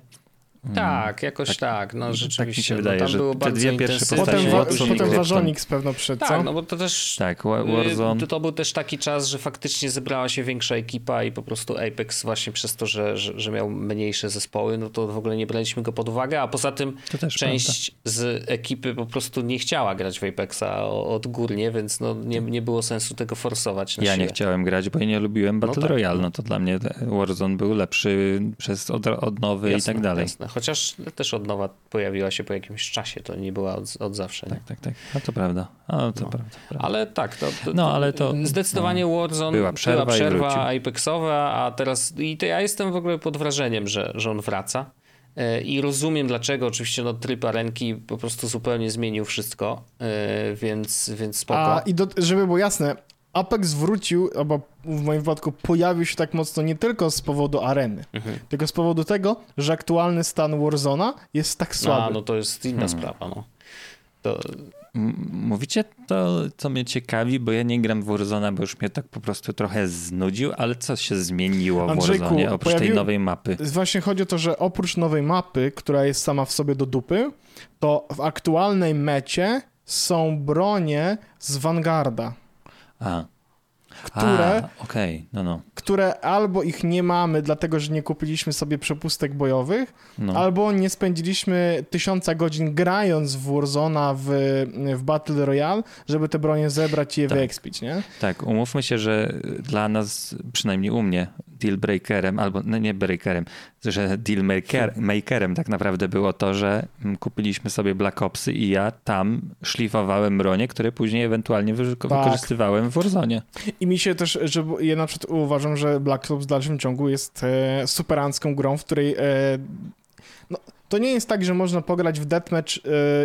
Mm. Tak, jakoś tak, tak no rzeczywiście. Tak się no, wydaje, no, że było te dwie pierwsze postacie... Potem, potem Warzonik pewno przed, Tak, co? no bo to też... Tak, Warzone. To, to był też taki czas, że faktycznie zebrała się większa ekipa i po prostu Apex właśnie przez to, że, że, że miał mniejsze zespoły, no to w ogóle nie braliśmy go pod uwagę, a poza tym część prawda. z ekipy po prostu nie chciała grać w Apexa odgórnie, więc no nie, nie było sensu tego forsować Ja siłę. nie chciałem grać, bo ja nie lubiłem Battle no tak, Royale, no to dla mnie Warzone był lepszy przez od, odnowy jasne, i tak dalej. Jasne. Chociaż też od nowa pojawiła się po jakimś czasie, to nie była od, od zawsze. Tak, tak, tak. No to prawda. No, to no. prawda, prawda, Ale tak, to, to, no, ale to zdecydowanie no, Warzone była przerwa, była przerwa Apexowa, a teraz i to ja jestem w ogóle pod wrażeniem, że, że on wraca. E, I rozumiem dlaczego, oczywiście no, tryb arenki po prostu zupełnie zmienił wszystko, e, więc, więc spoko. A i do, żeby było jasne, Apex wrócił, albo w moim wypadku pojawił się tak mocno nie tylko z powodu areny, Mhm. tylko z powodu tego, że aktualny stan Warzona jest tak słaby. A, no to jest inna Hmm. sprawa, no. To, Mówicie to, co mnie ciekawi, bo ja nie gram w Warzona, bo już mnie tak po prostu trochę znudził, ale co się zmieniło w Andrzejku, Warzone oprócz tej pojawił- nowej mapy? Właśnie chodzi o to, że oprócz nowej mapy, która jest sama w sobie do dupy, to w aktualnej mecie są bronie z Vanguarda, A. które, A, Okej, no no. które albo ich nie mamy, dlatego że nie kupiliśmy sobie przepustek bojowych, no. albo nie spędziliśmy tysiąca godzin grając w Warzona w, w Battle Royale, żeby te bronie zebrać i je Tak. wyekspić, nie? Tak, umówmy się, że dla nas, przynajmniej u mnie, deal breakerem, albo no nie breakerem, że deal maker, makerem tak naprawdę było to, że kupiliśmy sobie Black Opsy i ja tam szlifowałem bronie, które później ewentualnie Tak. wykorzystywałem w Warzone. I mi się też, że ja na przykład uważam, że Black Ops w dalszym ciągu jest e, superancką grą, w której e, no, to nie jest tak, że można pograć w deathmatch e,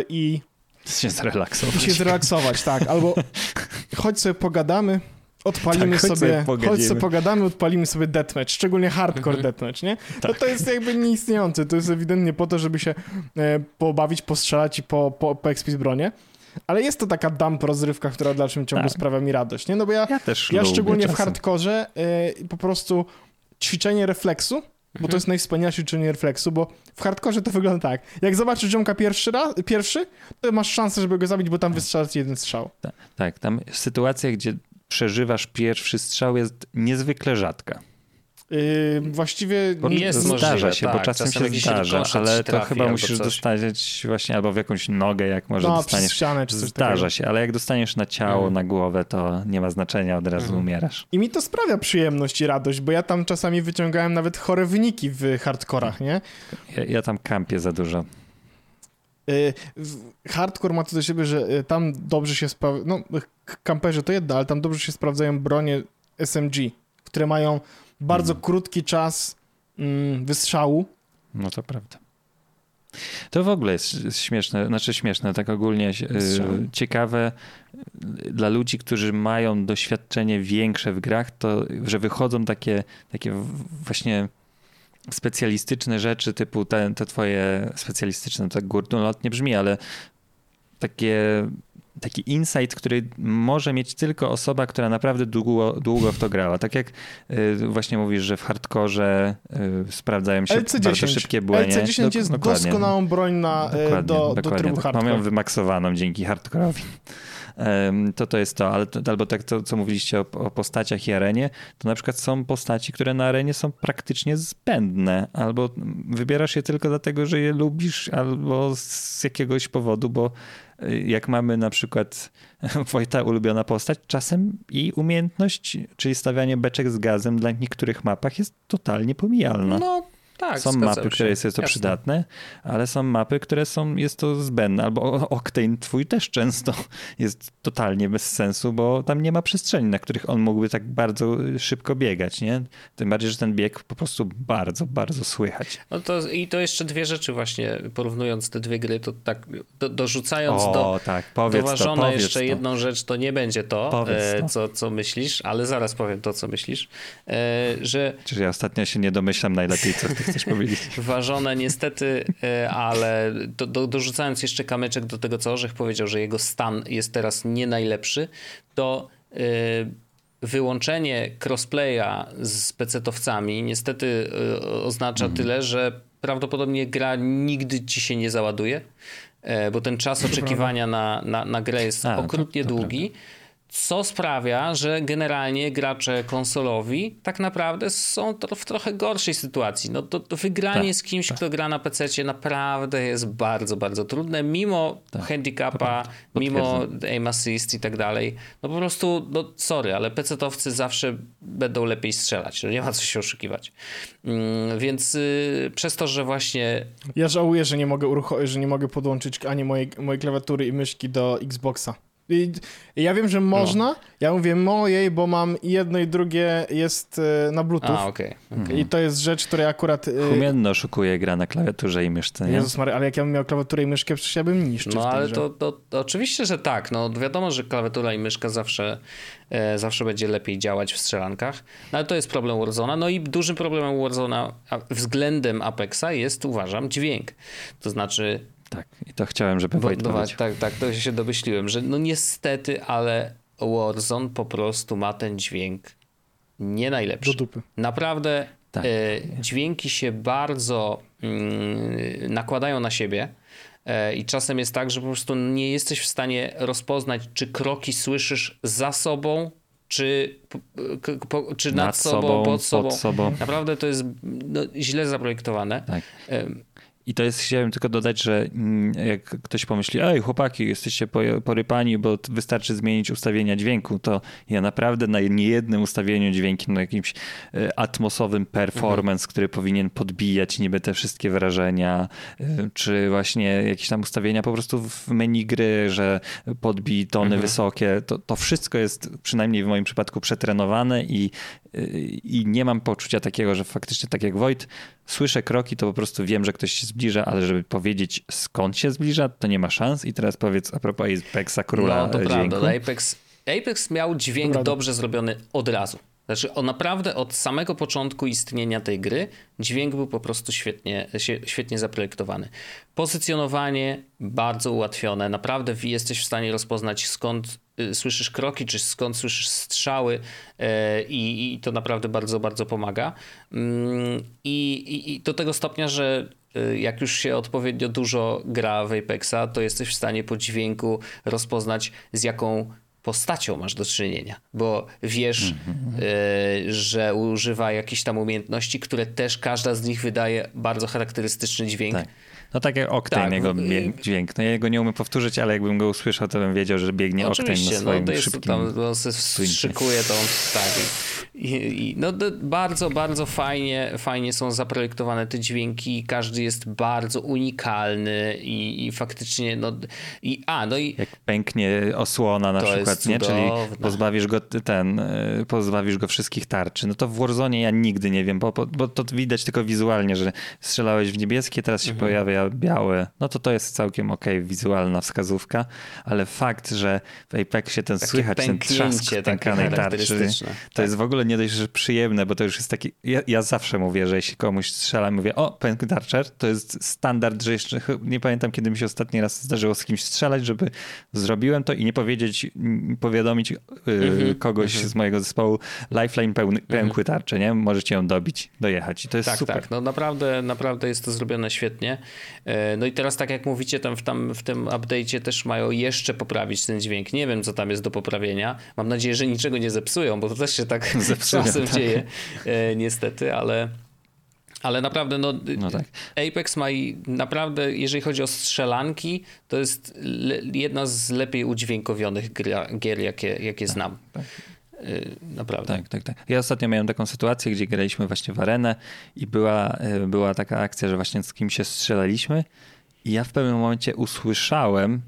i, się zrelaksować. i się zrelaksować, tak, albo chodź sobie pogadamy, odpalimy Tak, chodź sobie, pogadamy. chodź sobie pogadamy, odpalimy sobie deathmatch, szczególnie hardcore deathmatch, nie? No to jest jakby nieistniejące, to jest ewidentnie po to, żeby się e, pobawić, postrzelać i po, po, poekspić bronię. Ale jest to taka dump rozrywka, która w dalszym ciągu Tak. sprawia mi radość, nie? No bo ja Ja też ja szczególnie w czasem. hardkorze y, po prostu ćwiczenie refleksu, bo Mhm. to jest najwspanialsze ćwiczenie refleksu, bo w hardkorze to wygląda tak. Jak zobaczysz ziomka pierwszy raz, pierwszy, to masz szansę, żeby go zabić, bo tam wystrzelasz jeden strzał. Ta- Tak, tam sytuacja, gdzie przeżywasz pierwszy strzał jest niezwykle rzadka. Y, właściwie Bo nie- jest zdarza możliwe, się, tak. bo czasem, Czasem się zdarza, rykoszyt ale to chyba musisz coś. dostać właśnie albo w jakąś nogę, jak może no, dostaniesz. ścianę czy coś Zdarza takiego. się, ale jak dostaniesz na ciało, Mhm. na głowę, to nie ma znaczenia, od razu Mhm. umierasz. I mi to sprawia przyjemność i radość, bo ja tam czasami wyciągałem nawet chore wyniki w hardkorach, nie? Ja, ja tam kampię za dużo. Y, Hardcore ma to do siebie, że y, tam dobrze się sprawdza. No, k- kamperzy to jedno, ale tam dobrze się sprawdzają bronie SMG, które mają bardzo Mhm. krótki czas mm, wystrzału. No to prawda. To w ogóle jest śmieszne, znaczy śmieszne, tak ogólnie y, ciekawe dla ludzi, którzy mają doświadczenie większe w grach, to że wychodzą takie, takie właśnie specjalistyczne rzeczy, typu te, te twoje specjalistyczne, tak górnolotnie brzmi, ale takie, taki insight, który może mieć tylko osoba, która naprawdę długo, długo w to grała. Tak jak y, właśnie mówisz, że w hardkorze y, sprawdzają się LC10. bardzo szybkie błędy. LC10 jest doskonałą broń na, y, Dokładnie, do, do dokładnie trybu tak. hardcore. Mam ją wymaksowaną dzięki hardkorowi. To to jest to, ale albo tak to, co mówiliście o, o postaciach i arenie, to na przykład są postaci, które na arenie są praktycznie zbędne, albo wybierasz je tylko dlatego, że je lubisz, albo z jakiegoś powodu, bo y, jak mamy na przykład Wojta ulubiona postać, czasem jej umiejętność, czyli stawianie beczek z gazem dla niektórych mapach jest totalnie pomijalna. no tak, Są mapy, się. które jest, jest to Jasne. przydatne, ale są mapy, które są, jest to zbędne. Albo Octane twój też często jest totalnie bez sensu, bo tam nie ma przestrzeni, na których on mógłby tak bardzo szybko biegać, nie? Tym bardziej, że ten bieg po prostu bardzo, bardzo słychać. No to, I to jeszcze dwie rzeczy właśnie, porównując te dwie gry, to tak do, dorzucając O, do, tak, to, doważone jeszcze to. jedną rzecz, to nie będzie to, e. Co, co myślisz, ale zaraz powiem to, co myślisz, e, że Czyli ja ostatnio się nie domyślam najlepiej, co chcesz powiedzieć. ważone niestety, e, ale do, do, dorzucając jeszcze kamyczek do tego, co Orzech powiedział, że jego stan jest teraz nie najlepszy, to e, wyłączenie crossplaya z pecetowcami niestety e, oznacza Mhm. tyle, że prawdopodobnie gra nigdy ci się nie załaduje, bo ten czas oczekiwania na, na, na grę jest A, to- okrutnie to długi. Co sprawia, że generalnie gracze konsolowi tak naprawdę są w trochę gorszej sytuacji. No to, to wygranie Tak, z kimś, kto gra na PC naprawdę jest bardzo, bardzo trudne, mimo Tak, handicapa, mimo aim assist i tak dalej. No po prostu, no sorry, ale PC-towcy zawsze będą lepiej strzelać. No nie ma co się oszukiwać. Mm, więc y, przez to, że właśnie Ja żałuję, że nie mogę, urucho- że nie mogę podłączyć ani mojej, mojej klawiatury i myszki do Xboxa. I ja wiem, że można, no. ja mówię mojej, bo mam jedno i drugie jest e, na bluetooth. A. Okay. Okay. I to jest rzecz, której akurat... E, Humienno szukuje gra na klawiaturze i myszce, nie? Jezus ale jak ja bym miał klawiaturę i myszkę, przecież ja bym niszczył No ale to, to, to, oczywiście, że tak. No wiadomo, że klawiatura i myszka zawsze, e, zawsze będzie lepiej działać w strzelankach. No ale to jest problem Warzona. No i dużym problemem Warzona względem Apexa jest, uważam, dźwięk. To znaczy tak, i to chciałem, żeby Wojt no, Tak, tak, to się domyśliłem, że no niestety, ale Warzone po prostu ma ten dźwięk nie najlepszy. Do dupy. Naprawdę tak. e, dźwięki się bardzo mm, nakładają na siebie e, i czasem jest tak, że po prostu nie jesteś w stanie rozpoznać, czy kroki słyszysz za sobą, czy, po, czy nad, nad sobą, sobą, pod sobą. Pod sobą. Naprawdę to jest no, źle zaprojektowane. Tak. I to jest, chciałem tylko dodać, że mm, jak ktoś pomyśli, ej chłopaki, jesteście porypani, bo wystarczy zmienić ustawienia dźwięku, to ja naprawdę na niejednym ustawieniu dźwięki, na jakimś e, atmosowym performance, mhm. który powinien podbijać niby te wszystkie wrażenia, e, czy właśnie jakieś tam ustawienia po prostu w menu gry, że podbij tony mhm. wysokie, to, to wszystko jest przynajmniej w moim przypadku przetrenowane i i nie mam poczucia takiego, że faktycznie tak jak Wojt, słyszę kroki, to po prostu wiem, że ktoś się zbliża, ale żeby powiedzieć skąd się zbliża, to nie ma szans. I teraz powiedz a propos Apexa Króla No to dźwięku. prawda, Apex, Apex miał dźwięk Dobra. dobrze zrobiony od razu. Znaczy, on naprawdę od samego początku istnienia tej gry dźwięk był po prostu świetnie, świetnie zaprojektowany. Pozycjonowanie bardzo ułatwione. Naprawdę jesteś w stanie rozpoznać skąd słyszysz kroki, czy skąd słyszysz strzały y, i, i to naprawdę bardzo, bardzo pomaga. Mm, I, i, I do tego stopnia, że y, jak już się odpowiednio dużo gra w Apexa, to jesteś w stanie po dźwięku rozpoznać z jaką postacią masz do czynienia, bo wiesz, mm-hmm. y, że używa jakichś tam umiejętności, które też każda z nich wydaje bardzo charakterystyczny dźwięk. Tak. No tak jak Octane, tak, jego dźwięk. No ja go nie umiem powtórzyć, ale jakbym go usłyszał, to bym wiedział, że biegnie Octane na no swoim no to jest, szybkim... Tam, on szykuje to, tak. I, i, no bardzo, bardzo fajnie, fajnie są zaprojektowane te dźwięki. Każdy jest bardzo unikalny i, i faktycznie, no i a, no i... Jak pęknie osłona na przykład, nie? Czyli pozbawisz go ten, e, pozbawisz go wszystkich tarczy. No to w Warzone ja nigdy nie wiem, bo, bo to widać tylko wizualnie, że strzelałeś w niebieskie, teraz się mhm. pojawia białe, no to to jest całkiem ok, wizualna wskazówka, ale fakt, że w Apexie ten Takie słychać, ten trzask pękanej tarczy, to tak. jest w ogóle nie dość, że przyjemne, bo to już jest taki, ja, ja zawsze mówię, że jeśli komuś strzelam, mówię, o, pęk tarczer, to jest standard, że jeszcze, nie pamiętam, kiedy mi się ostatni raz zdarzyło z kimś strzelać, żeby zrobiłem to i nie powiedzieć, powiadomić yy, kogoś mm -hmm. z mojego zespołu, lifeline pełny, mhm. pękły tarcze, nie? Możecie ją dobić, dojechać i to jest tak, super. Tak, no naprawdę, naprawdę jest to zrobione świetnie. E, no i teraz tak jak mówicie, tam w, tam w tym update'cie też mają jeszcze poprawić ten dźwięk. Nie wiem, co tam jest do poprawienia. Mam nadzieję, że niczego nie zepsują, bo to też się tak Zepsują, czasem tak. dzieje e, niestety, ale... Ale naprawdę, no, no tak. Apex ma i naprawdę, jeżeli chodzi o strzelanki, to jest le, jedna z lepiej udźwiękowionych gier, jakie, jakie tak, znam. Tak. Y, naprawdę. Tak, tak, tak. Ja ostatnio miałem taką sytuację, gdzie graliśmy właśnie w arenę i była, y, była taka akcja, że właśnie z kim się strzelaliśmy i ja w pewnym momencie usłyszałem,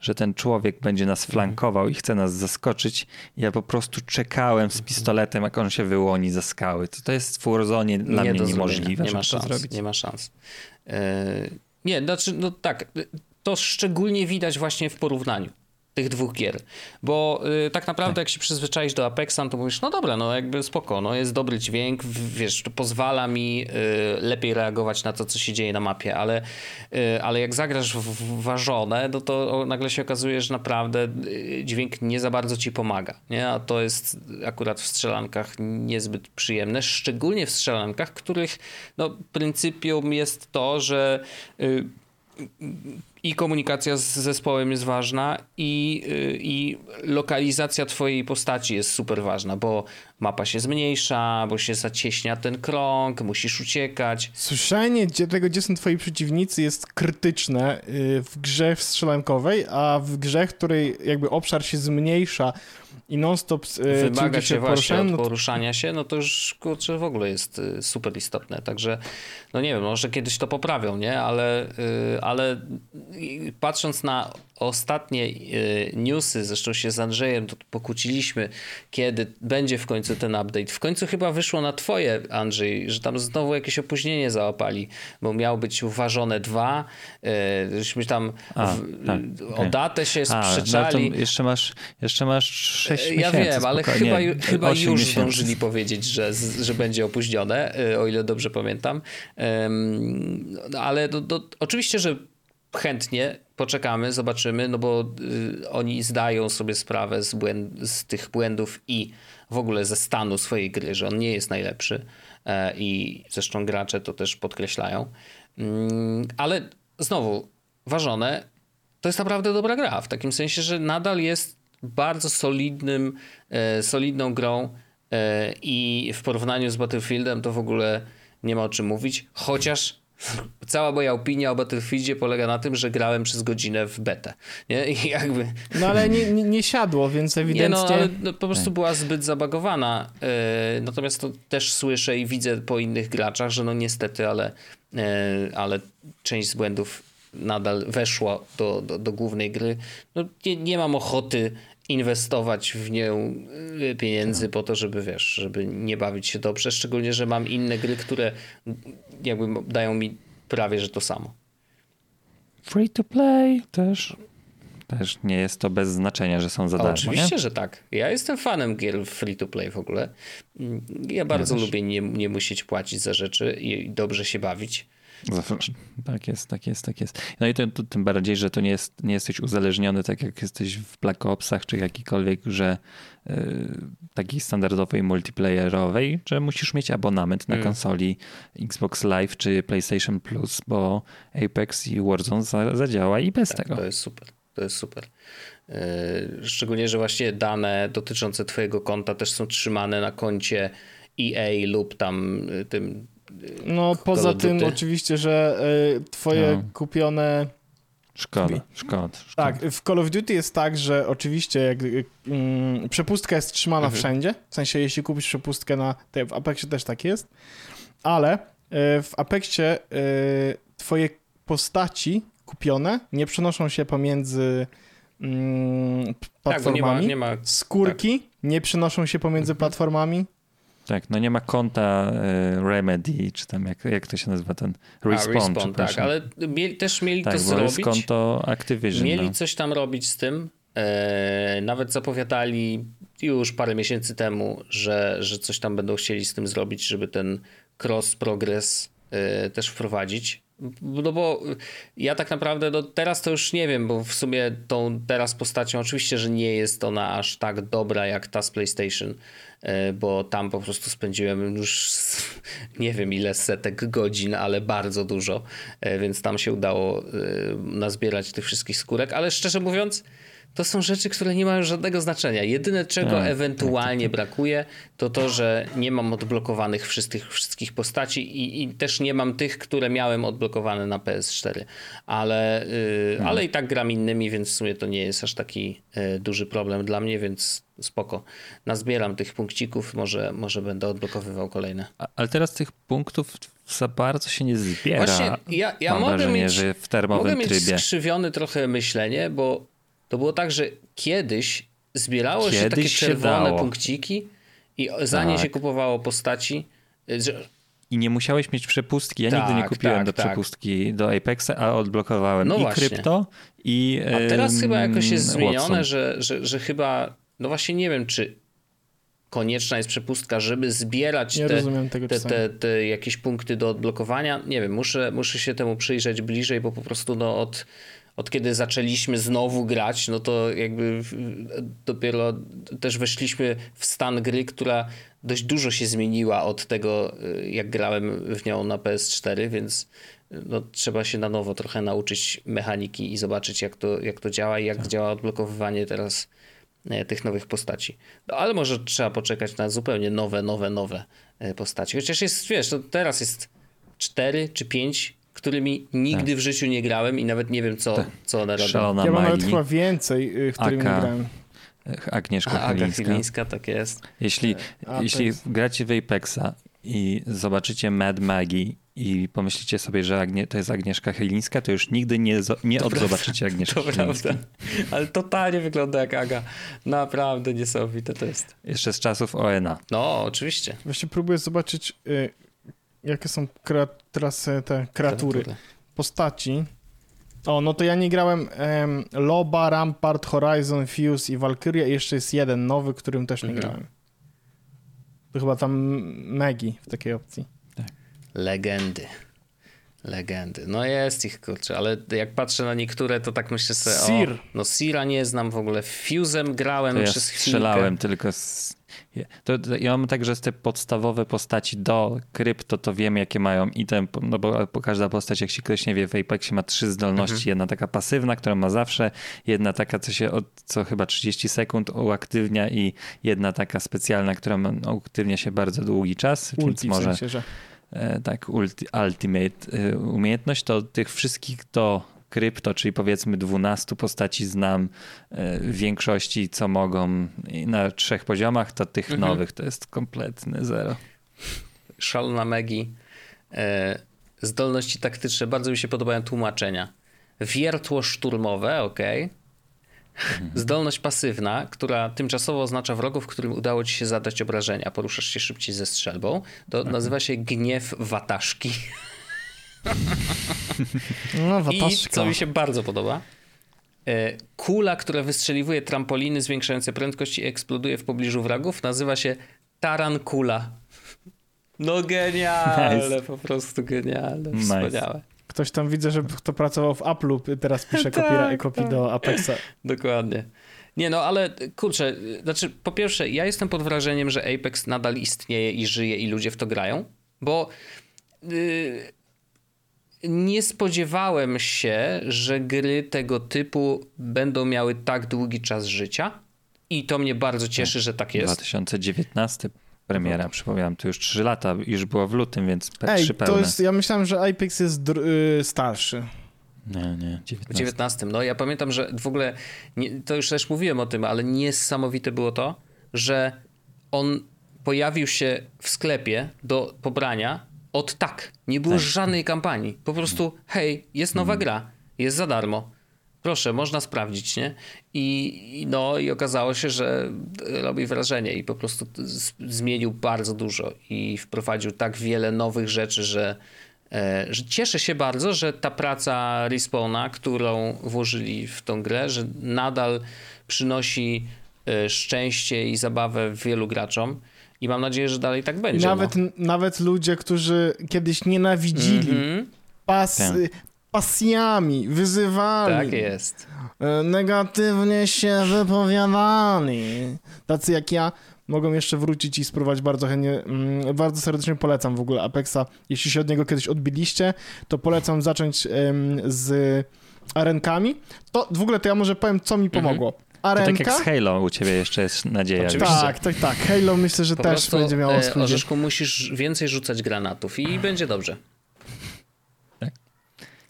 że ten człowiek będzie nas mhm. flankował i chce nas zaskoczyć. Ja po prostu czekałem z mhm. pistoletem, jak on się wyłoni ze skały. To, to jest w Warzone dla nie mnie niemożliwe, nie ma szans. Nie ma szans. Yy, nie, znaczy, no tak, to szczególnie widać właśnie w porównaniu tych dwóch gier. Bo y, tak naprawdę tak. jak się przyzwyczaisz do Apexa, no to mówisz, no dobra, no jakby spoko, no jest dobry dźwięk, wiesz, to pozwala mi y, lepiej reagować na to, co się dzieje na mapie, ale, y, ale jak zagrasz w ważone, no to nagle się okazuje, że naprawdę y, dźwięk nie za bardzo ci pomaga, nie? A to jest akurat w strzelankach niezbyt przyjemne, szczególnie w strzelankach, których no pryncypium jest to, że y, i komunikacja z zespołem jest ważna i, y, i lokalizacja twojej postaci jest super ważna, bo mapa się zmniejsza, bo się zacieśnia ten krąg, musisz uciekać. Słyszenie gdzie, tego, gdzie są twoi przeciwnicy jest krytyczne y, w grze strzelankowej, a w grze, w której jakby obszar się zmniejsza i non-stop e, wymaga się właśnie od no poruszania się, no to już kurczę w ogóle jest y, super istotne. Także no nie wiem, może kiedyś to poprawią, nie? Ale, y, ale patrząc na ostatnie y, newsy, zresztą się z Andrzejem to pokłóciliśmy, kiedy będzie w końcu ten update. W końcu chyba wyszło na twoje, Andrzej, że tam znowu jakieś opóźnienie załapali, bo miał być uważone dwa, y, żeśmy tam A, w, tak, o okej. datę się A, sprzeczali. no to jeszcze masz, jeszcze masz 6 Ja miesięcy. wiem, ale chyba, ju- chyba już miesięcy. zdążyli powiedzieć, że, że będzie opóźnione, y, o ile dobrze pamiętam. No, Ale do, do, oczywiście, że chętnie poczekamy, zobaczymy, no bo y, oni zdają sobie sprawę z, błęd, z tych błędów i w ogóle ze stanu swojej gry, że on nie jest najlepszy e, i zresztą gracze to też podkreślają. Ym, Ale znowu, ważone, to jest naprawdę dobra gra, w takim sensie, że nadal jest bardzo solidnym, e, solidną grą e, i w porównaniu z Battlefieldem to w ogóle nie ma o czym mówić, chociaż cała moja opinia o Battlefieldzie polega na tym, że grałem przez godzinę w betę. Nie? I jakby No ale nie, nie, nie siadło, więc nie ewidentnie... no, ale no, po prostu była zbyt zabagowana. E, natomiast to też słyszę i widzę po innych graczach, że no niestety, ale, e, ale część z błędów nadal weszła do, do, do głównej gry. No, nie, nie mam ochoty inwestować w nią e, pieniędzy po to, żeby wiesz, żeby nie bawić się dobrze, szczególnie, że mam inne gry, które jakby dają mi prawie, że to samo. Free to play też. Też nie jest to bez znaczenia, że są za darmo. oczywiście, nie? że tak. Ja jestem fanem gier free to play w ogóle. Mm, Ja bardzo też. lubię nie, nie musieć płacić za rzeczy i dobrze się bawić. Zawsze. Tak jest, tak jest, tak jest. No i to, to, tym bardziej, że to nie, jest, nie jesteś uzależniony tak jak jesteś w Black Opsach czy jakikolwiek grze y, takiej standardowej multiplayerowej, że musisz mieć abonament na Mm. konsoli Xbox Live czy PlayStation Plus, bo Apex i Warzone za, zadziała i bez Tak, tego. to jest super. To jest super. Yy, Szczególnie, że właśnie dane dotyczące twojego konta też są trzymane na koncie EA lub tam y, tym No poza tym Duty. oczywiście, że y, twoje No. kupione... Szkoda, szkoda. szkoda. Tak, w Call of Duty jest tak, że oczywiście jak, y, mm, przepustka jest trzymana Mhm. wszędzie, w sensie jeśli kupisz przepustkę na... te- W Apexie też tak jest, ale y, w Apexie y, twoje postaci kupione nie przenoszą się pomiędzy mm, p- Tak, bo nie ma, platformami. nie ma Skórki nie przenoszą się pomiędzy platformami. Tak, no nie ma konta y, Remedy, czy tam jak, jak to się nazywa ten a, Respawn, respawn tak, ale mieli, też mieli tak, to zrobić. jest konto Activision. Mieli no. coś tam robić z tym. E, nawet zapowiadali już parę miesięcy temu, że, że coś tam będą chcieli z tym zrobić, żeby ten cross progress e, też wprowadzić. No bo ja tak naprawdę no teraz to już nie wiem, bo w sumie tą teraz postacią oczywiście, że nie jest ona aż tak dobra jak ta z PlayStation, e, bo tam po prostu spędziłem już nie wiem ile setek godzin, ale bardzo dużo, e, więc tam się udało e, nazbierać tych wszystkich skórek, ale szczerze mówiąc to są rzeczy, które nie mają żadnego znaczenia. Jedyne, czego Tak, ewentualnie brakuje, to to, że nie mam odblokowanych wszystkich, wszystkich postaci i, i też nie mam tych, które miałem odblokowane na PS4. Ale, yy, ale i tak gram innymi, więc w sumie to nie jest aż taki yy, duży problem dla mnie, więc spoko. Nazbieram tych punkcików, może, może będę odblokowywał kolejne. Ale teraz tych punktów za bardzo się nie zbiera. Właśnie ja, ja Mam mogę wrażenie, mieć, że w mogę termowym mieć trybie. skrzywione trochę myślenie, bo to było tak, że kiedyś zbierało się Kiedyś takie się czerwone dało. punkciki i za nie Tak. się kupowało postaci. Że, I nie musiałeś mieć przepustki. Ja Tak, nigdy nie kupiłem tak, do tak. przepustki do Apexa, a odblokowałem No i właśnie. krypto, i a teraz chyba jakoś jest Watson. zmienione, że, że, że chyba, no właśnie nie wiem, czy konieczna jest przepustka, żeby zbierać te, te, te, te jakieś punkty do odblokowania. Nie wiem, muszę, muszę się temu przyjrzeć bliżej, bo po prostu no od, od kiedy zaczęliśmy znowu grać, no to jakby dopiero też weszliśmy w stan gry, która dość dużo się zmieniła od tego, y, jak grałem w nią na PS4, więc y, no, trzeba się na nowo trochę nauczyć mechaniki i zobaczyć, jak to, jak to działa i jak działa odblokowywanie teraz e, tych nowych postaci. No, ale może trzeba poczekać na zupełnie nowe, nowe, nowe postaci. Chociaż jest, wiesz, no teraz jest cztery czy pięć, którymi nigdy w życiu nie grałem i nawet nie wiem, co, co one robią. Szalona Ja mam nawet chyba więcej, y, w którymi Aka. grałem. Agnieszka A, Chylińska. Tak jest. Jeśli, A, jeśli gracie w Apexa i zobaczycie Mad Maggie i pomyślicie sobie, że Agnie, to jest Agnieszka Chylińska, to już nigdy nie, nie odzobaczycie Agnieszki To Chylińskiej. prawda. Ale totalnie wygląda jak Aga. Naprawdę niesamowite to jest. Jeszcze z czasów ONA. No, oczywiście. Właśnie próbuję zobaczyć, y, jakie są e, te kreatury, postaci. O, no to ja nie grałem em, Loba, Rampart, Horizon, Fuse i Valkyria i jeszcze jest jeden nowy, którym też nie Mhm. grałem. To chyba tam Megi w takiej opcji. Legendy. Legendy. No jest ich, kurczę, ale jak patrzę na niektóre, to tak myślę sobie, Sir. o, no Sira nie znam w ogóle. Fuzem grałem To ja przez chwilkę. strzelałem tylko z... To, to ja mam tak, że z te podstawowe postaci do krypto to wiem jakie mają item, no bo każda postać, jak się ktoś nie wie, w Apexie ma trzy zdolności. Mhm. Jedna taka pasywna, którą ma zawsze, jedna taka, co się od co chyba 30 sekund uaktywnia i jedna taka specjalna, która uaktywnia się bardzo długi czas, więc Ulti w może sensie, że... e, tak ulti, ultimate e, umiejętność, to tych wszystkich do krypto, czyli powiedzmy 12 postaci znam e, w większości co mogą i na trzech poziomach, to tych Mhm. nowych to jest kompletny zero. Szalona Megi. E, zdolności taktyczne, bardzo mi się podobają tłumaczenia. Wiertło szturmowe, ok. Zdolność pasywna, która tymczasowo oznacza wrogów, którym udało ci się zadać obrażenia. Poruszasz się szybciej ze strzelbą. To nazywa się gniew wataszki. No, I co mi się bardzo podoba, e, kula, która wystrzeliwuje trampoliny zwiększające prędkość i eksploduje w pobliżu wrogów, nazywa się tarankula. No genialne, Nice. po prostu genialne, Nice. wspaniałe. Ktoś tam widzę, że kto pracował w Apple'u, teraz pisze Tak, kopii tak. do Apexa. Dokładnie. Nie no, ale kurczę, znaczy po pierwsze, ja jestem pod wrażeniem, że Apex nadal istnieje i żyje i ludzie w to grają, bo yy, nie spodziewałem się, że gry tego typu będą miały tak długi czas życia i to mnie bardzo cieszy, że tak jest. 2019 premiera, przypominam, to już 3 lata, już było w lutym, więc P3 Ej, pełne. to jest, ja myślałem, że Apex jest dr- y, starszy. Nie, nie, W 19. 19. No ja pamiętam, że w ogóle, nie, to już też mówiłem o tym, ale niesamowite było to, że on pojawił się w sklepie do pobrania od tak. Nie było Tak. żadnej kampanii. Po prostu, hej, jest nowa gra, jest za darmo. Proszę, można sprawdzić, nie? I, no i okazało się, że robi wrażenie i po prostu z, zmienił bardzo dużo i wprowadził tak wiele nowych rzeczy, że, e, że cieszę się bardzo, że ta praca Respawna, którą włożyli w tą grę, że nadal przynosi e, szczęście i zabawę wielu graczom i mam nadzieję, że dalej tak będzie. nawet, no. nawet ludzie, którzy kiedyś nienawidzili, Mhm, pas, Tak. pasjami, wyzywali, tak jest. y, negatywnie się wypowiadali, tacy jak ja, mogą jeszcze wrócić i spróbować bardzo chętnie, mm, bardzo serdecznie polecam w ogóle Apexa. Jeśli się od niego kiedyś odbiliście, to polecam zacząć z arenkami. To w ogóle to ja może powiem, co mi Mhm. Pomogło. To tak Arenka? jak z Halo u ciebie jeszcze jest nadzieja. Oczywiście. tak, tak, tak. Halo myślę, że Po też prostu, będzie miało e, swój. Orzeszku, musisz więcej rzucać granatów i będzie dobrze. Tak.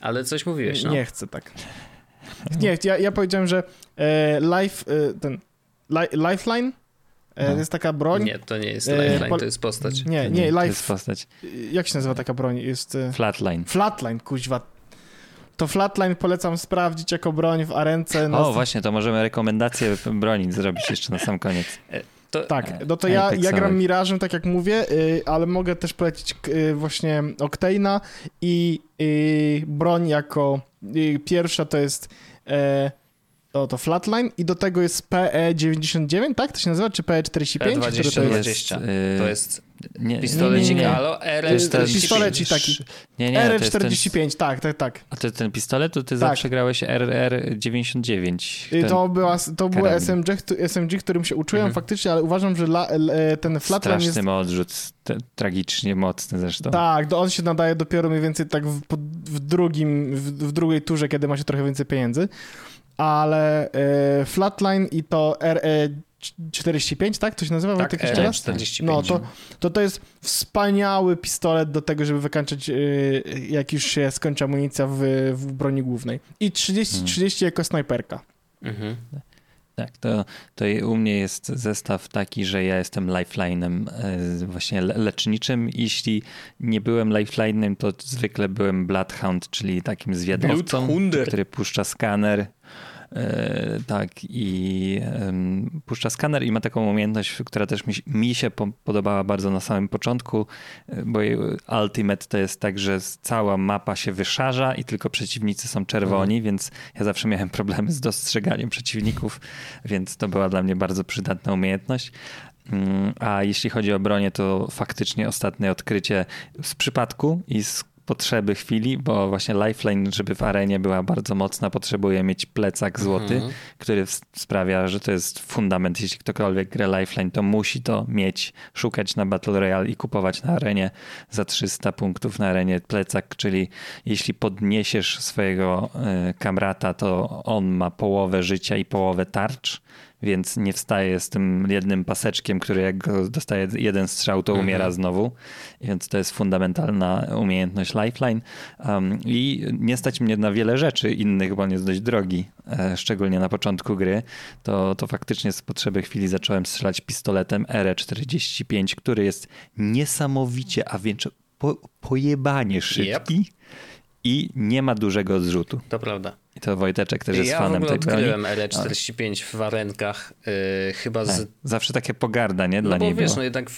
Ale coś mówiłeś, no. Nie chcę tak. Nie, ja, ja powiedziałem, że e, life, e, ten li, Lifeline e, No. to jest taka broń. Nie, to nie jest E, lifeline, to jest postać. Nie, nie, To life. jest postać. Jak się nazywa taka broń? Jest e, Flatline. Flatline, kuźwa. To Flatline polecam sprawdzić jako broń w arence. na O, właśnie, to możemy rekomendację broni zrobić jeszcze na sam koniec. To, Tak, no to ja, ja gram Mirażem, tak jak mówię, y, ale mogę też polecić y, właśnie Octane'a i y, broń jako pierwsza to jest e, to, to Flatline i do tego jest PE99, tak? To się nazywa? Czy PE45? Który to jest? P20. Jest, to jest nie, pistolecik nie, nie, nie. Halo To jest R45. pistolecik taki. Nie, nie, to jest ten, RE45, tak, tak, tak. a ty ten pistolet, to ty Tak. zawsze grałeś RR99. I Ten to, była, to był. SMG, SMG, którym się uczyłem Mhm. faktycznie, ale uważam, że la, l- e, ten Flatline straszny jest... ma odrzut, te, tragicznie mocny zresztą. Tak, to on się nadaje dopiero mniej więcej tak w, w drugim, w, w drugiej turze, kiedy ma się trochę więcej pieniędzy. Ale e, Flatline i to RE45, tak? To się nazywa? Tak, Wojtek, jeszcze raz? R45. No, to, to to jest wspaniały pistolet do tego, żeby wykańczać, y, jak już się skończy amunicja w, w broni głównej. I 30, Hmm. 30 jako snajperka. Mhm. Tak, to, to u mnie jest zestaw taki, że ja jestem lifelinem e, właśnie leczniczym. Jeśli nie byłem lifeline'em, to zwykle byłem Bloodhound, czyli takim zwiadowcą, który puszcza skaner E, tak, i puszcza skaner i ma taką umiejętność, która też mi, mi się podobała bardzo na samym początku, e, bo Ultimate to jest tak, że cała mapa się wyszarza i tylko przeciwnicy są czerwoni, mhm. więc ja zawsze miałem problemy z dostrzeganiem przeciwników, więc to była dla mnie bardzo przydatna umiejętność. Mm, a jeśli chodzi o bronię, to faktycznie ostatnie odkrycie z przypadku i z potrzeby chwili, bo właśnie Lifeline, żeby w arenie była bardzo mocna, potrzebuje mieć plecak złoty, mhm. który sprawia, że to jest fundament. Jeśli ktokolwiek gra Lifeline, to musi to mieć, szukać na Battle Royale i kupować na arenie za 300 punktów na arenie plecak, czyli jeśli podniesiesz swojego y, kamrata, to on ma połowę życia i połowę tarcz więc nie wstaje z tym jednym paseczkiem, który jak go dostaje jeden strzał, to umiera mhm. znowu. Więc to jest fundamentalna umiejętność Lifeline. Um, I nie stać mnie na wiele rzeczy innych, bo on jest dość drogi, e, szczególnie na początku gry. To, to faktycznie z potrzeby chwili zacząłem strzelać pistoletem RE45, który jest niesamowicie, a więc po, pojebanie szybki. Yep. I nie ma dużego zrzutu. To prawda. I to Wojteczek też jest ja fanem tej broni. Ja RE45 w warenkach, yy, chyba z... Tak, zawsze takie pogarda, nie? Dla no bo niej wiesz, było. no jednak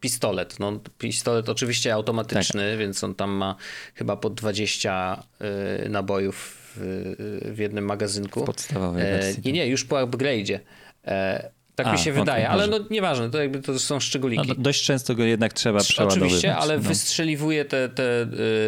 pistolet, no pistolet oczywiście automatyczny, tak. więc on tam ma chyba po 20 yy, nabojów w, w, jednym magazynku. W podstawowej e. Nie, nie, tak. już po upgrade'zie. E, tak A, mi się wydaje, ale no nieważne, to jakby to są szczególiki. No, dość często go jednak trzeba przeładowywać. Oczywiście, ale no. wystrzeliwuje te, te,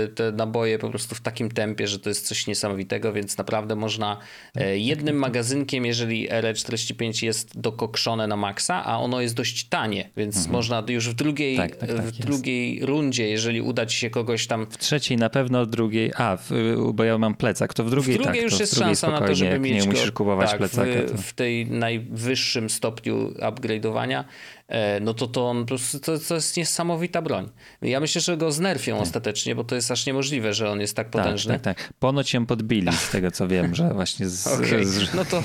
y, te naboje po prostu w takim tempie, że to jest coś niesamowitego, więc naprawdę można e, jednym magazynkiem, jeżeli RE45 jest dokokszone na maksa, a ono jest dość tanie, więc mhm. można już w drugiej, tak, tak, tak w drugiej rundzie, jeżeli uda ci się kogoś tam... W trzeciej na pewno, w drugiej, a, w, bo ja mam plecak, to w drugiej w drugiej tak, już jest szansa na to, żeby mieć nie go, musisz kupować tak, plecaka. W, w tej najwyższym stopniu stopniu upgrade'owania, e, no to to on to, to jest niesamowita broń. Ja myślę, że go znerfią tak. ostatecznie, bo to jest aż niemożliwe, że on jest tak potężny. Tak, tak, tak. Ponoć się podbili z tego, co wiem, że właśnie z, okay. z, no to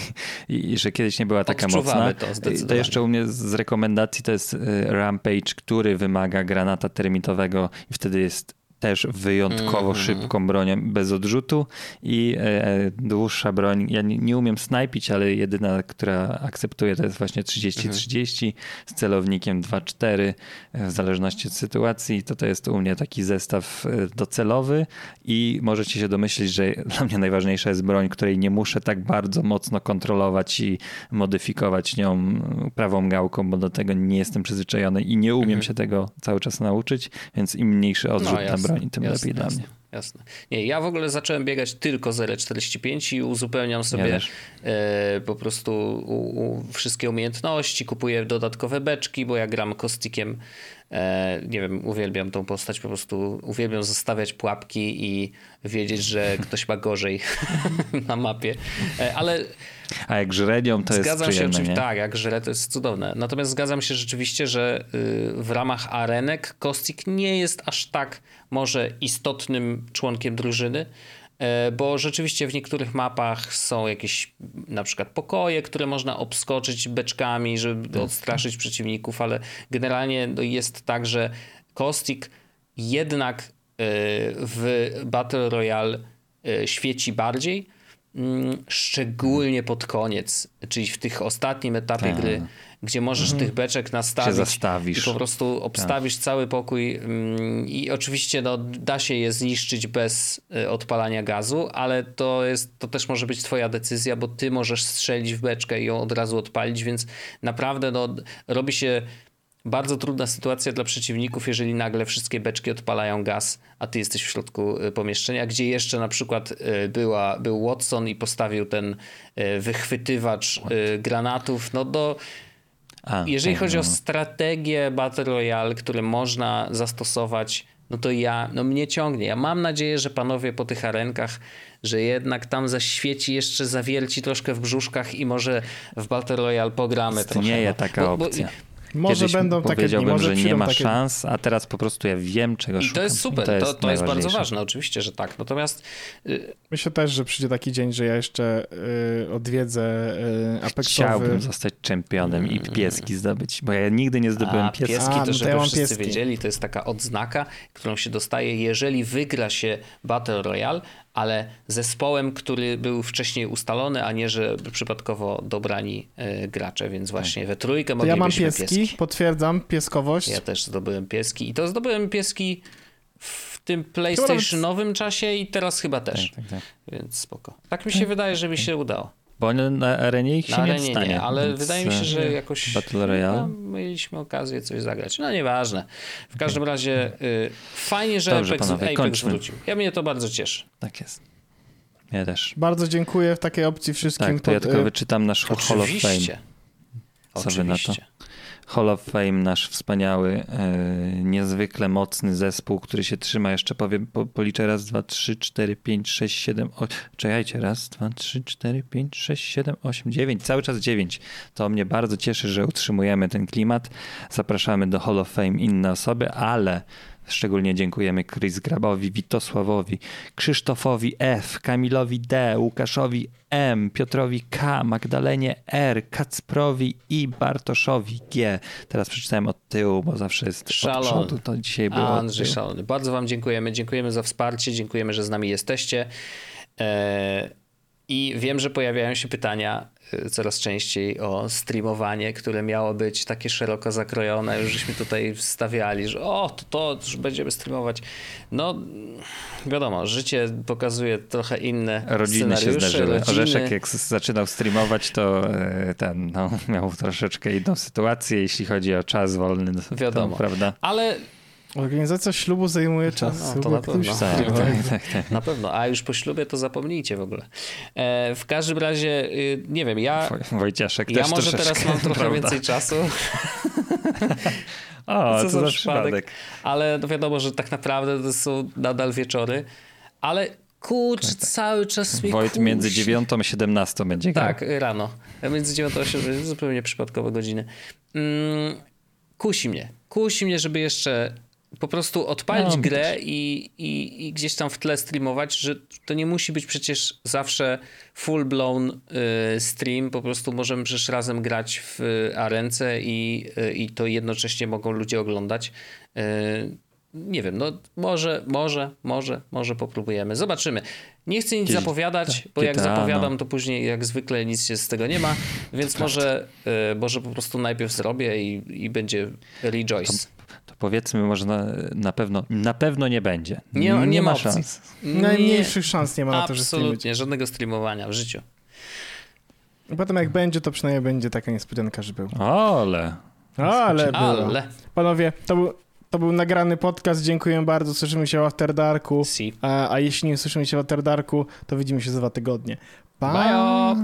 i, że kiedyś nie była taka mocna. To, to jeszcze u mnie z rekomendacji to jest e, Rampage, który wymaga granata termitowego i wtedy jest też wyjątkowo mm. szybką bronią bez odrzutu i e, e dłuższa broń. Ja nie, nie, umiem snajpić, ale jedyna, która akceptuje to jest właśnie 30-30 mm. z celownikiem 2-4 e, w zależności od sytuacji. To to jest u mnie taki zestaw e, docelowy i możecie się domyślić, że dla mnie najważniejsza jest broń, której nie muszę tak bardzo mocno kontrolować i modyfikować nią prawą gałką, bo do tego nie jestem przyzwyczajony i nie umiem mm. się tego cały czas nauczyć, więc im mniejszy odrzut no, na broń broni, tym jasne, lepiej jasne, dla mnie. Jasne. Nie, ja w ogóle zacząłem biegać tylko z L45 i uzupełniam sobie e, po prostu u, u wszystkie umiejętności, kupuję dodatkowe beczki, bo ja gram kostikiem E, nie wiem, uwielbiam tą postać, po prostu uwielbiam zostawiać pułapki i wiedzieć, że ktoś ma gorzej na mapie, e, ale... A jak żre nią, to zgadzam jest przyjemne, się, nie? Tak, jak żre to jest cudowne. Natomiast zgadzam się rzeczywiście, że y, w ramach arenek Kostik nie jest aż tak może istotnym członkiem drużyny, E, bo rzeczywiście w niektórych mapach są jakieś na przykład pokoje, które można obskoczyć beczkami, żeby tak. odstraszyć przeciwników, ale generalnie no, jest tak, że Kostik jednak e, w Battle Royale e, świeci bardziej, szczególnie pod koniec, czyli w tych ostatnim etapie tak. gry gdzie możesz mhm. tych beczek nastawić i po prostu tak. obstawisz tak. cały pokój mm, i oczywiście no, da się je zniszczyć bez y, odpalania gazu, ale to, jest, to też może być twoja decyzja, bo ty możesz strzelić w beczkę i ją od razu odpalić, więc naprawdę no, robi się bardzo trudna sytuacja dla przeciwników, jeżeli nagle wszystkie beczki odpalają gaz, a ty jesteś w środku y, pomieszczenia, gdzie jeszcze na przykład y, była, był Watson i postawił ten wychwytywacz granatów, no do a, Jeżeli tak, chodzi no. o strategię Battle Royale, które można zastosować, no to ja, no mnie ciągnie. Ja mam nadzieję, że panowie po tych arenkach, że jednak tam zaświeci jeszcze zawierci troszkę w brzuszkach i może w Battle Royale pogramy Istnieje trochę. taka bo, opcja. Może Kiedyś będą takie dni, powiedziałbym, może że nie ma takie szans, a teraz po prostu ja wiem, czego I szukam. to jest super, to, to, jest, bardzo najważniejsze. ważne, oczywiście, że tak. Natomiast y, Myślę też, że przyjdzie taki dzień, że ja jeszcze y, odwiedzę y, Apexowy. Chciałbym zostać czempionem i pieski zdobyć, bo ja nigdy nie zdobyłem A pieski. pieski A, to, no to żeby ja wszyscy pieski. wiedzieli, to jest taka odznaka, którą się dostaje, jeżeli wygra się Battle Royale, ale zespołem, który był wcześniej ustalony, a nie, że przypadkowo dobrani e, gracze, więc właśnie we trójkę To ja mam moglibyśmy pieski, potwierdzam pieskowość. Ja też zdobyłem pieski i to zdobyłem pieski w tym PlayStationowym czasie i teraz chyba też, Tak, tak, tak. więc spoko. Tak mi się wydaje, że mi się udało. Bo na arenie ich się Na nie arenie dostanie. nie, ale więc, wydaje mi się, że e, jakoś Battle Royale? no, mieliśmy okazję coś zagrać. No nieważne. W każdym razie y, fajnie, że Dobrze, Apex, panowie, Apex wrócił. Ja mnie to bardzo cieszy. Tak jest. Ja też. Bardzo dziękuję w takiej opcji wszystkim. Tak, to ja pod- tylko y, wyczytam nasz Hall of Fame. Oczywiście. Co wy na to? Hall of Fame, nasz wspaniały, e, niezwykle mocny zespół, który się trzyma, jeszcze powiem, po, policzę raz, dwa, trzy, cztery, pięć, sześć, siedem, o, czekajcie, raz, dwa, trzy, cztery, pięć, sześć, siedem, osiem, dziewięć, cały czas dziewięć. To mnie bardzo cieszy, że utrzymujemy ten klimat. Zapraszamy do Hall of Fame inne osoby, ale Szczególnie dziękujemy Chris Grabowi, Witosławowi, Krzysztofowi F, Kamilowi D, Łukaszowi M, Piotrowi K, Magdalenie R, Kacprowi i Bartoszowi G. Teraz przeczytałem od tyłu, bo zawsze jest Szalony. od przodu, to dzisiaj było Andrzej. Szalony. Bardzo wam dziękujemy. Dziękujemy za wsparcie, dziękujemy, że z nami jesteście. E, I wiem, że pojawiają się pytania coraz częściej o streamowanie, które miało być takie szeroko zakrojone. Już żeśmy tutaj wstawiali, że o, to, to że będziemy streamować. No, wiadomo, życie pokazuje trochę inne Rodziny się zdarzyły. rodziny. Orzeszek jak zaczynał streamować, to e, ten, no, miał troszeczkę inną sytuację, jeśli chodzi o czas wolny. to- Wiadomo. prawda? Ale Organizacja ślubu zajmuje czas. No, to na pewno. Tak, tak, tak, tak. Na pewno, a już po ślubie to zapomnijcie w ogóle. E, w każdym razie, y, nie wiem, ja, Woj- Wojciaszek ja też może teraz mam trochę prawda? więcej czasu, O, co co, za przypadek. przypadek. ale no wiadomo, że tak naprawdę to są nadal wieczory, ale kurczę, cały czas mnie Wojt między 9 a 17 będzie grał. Tak, rano. Między 9 a 8, zupełnie przypadkowe godziny. Mm, kusi mnie. Kusi mnie, żeby jeszcze po prostu odpalić No, grę i, i, i gdzieś tam w tle streamować, że to nie musi być przecież zawsze full blown y, stream, po prostu możemy przecież razem grać w y, arence i, y, i to jednocześnie mogą ludzie oglądać. Y, nie wiem, no może, może, może, może popróbujemy. Zobaczymy. Nie chcę nic zapowiadać, bo jak GTA, zapowiadam, no. to później jak zwykle nic się z tego nie ma, więc może, y, może po prostu najpierw zrobię i, i będzie rejoice. Powiedzmy, może na, na pewno na pewno nie będzie. Nie, nie, ma opcji. szans. Najmniejszych szans nie ma na to, że streamuje. Absolutnie, żadnego streamowania w życiu. Potem jak będzie, to przynajmniej będzie taka niespodzianka, że był. Ole. Ale było. Ale, Panowie, to był, to był nagrany podcast. Dziękuję bardzo. Słyszymy się w After Darku. si. A, a jeśli nie słyszymy się w After Darku, to widzimy się za dwa tygodnie. Pa! Bajo!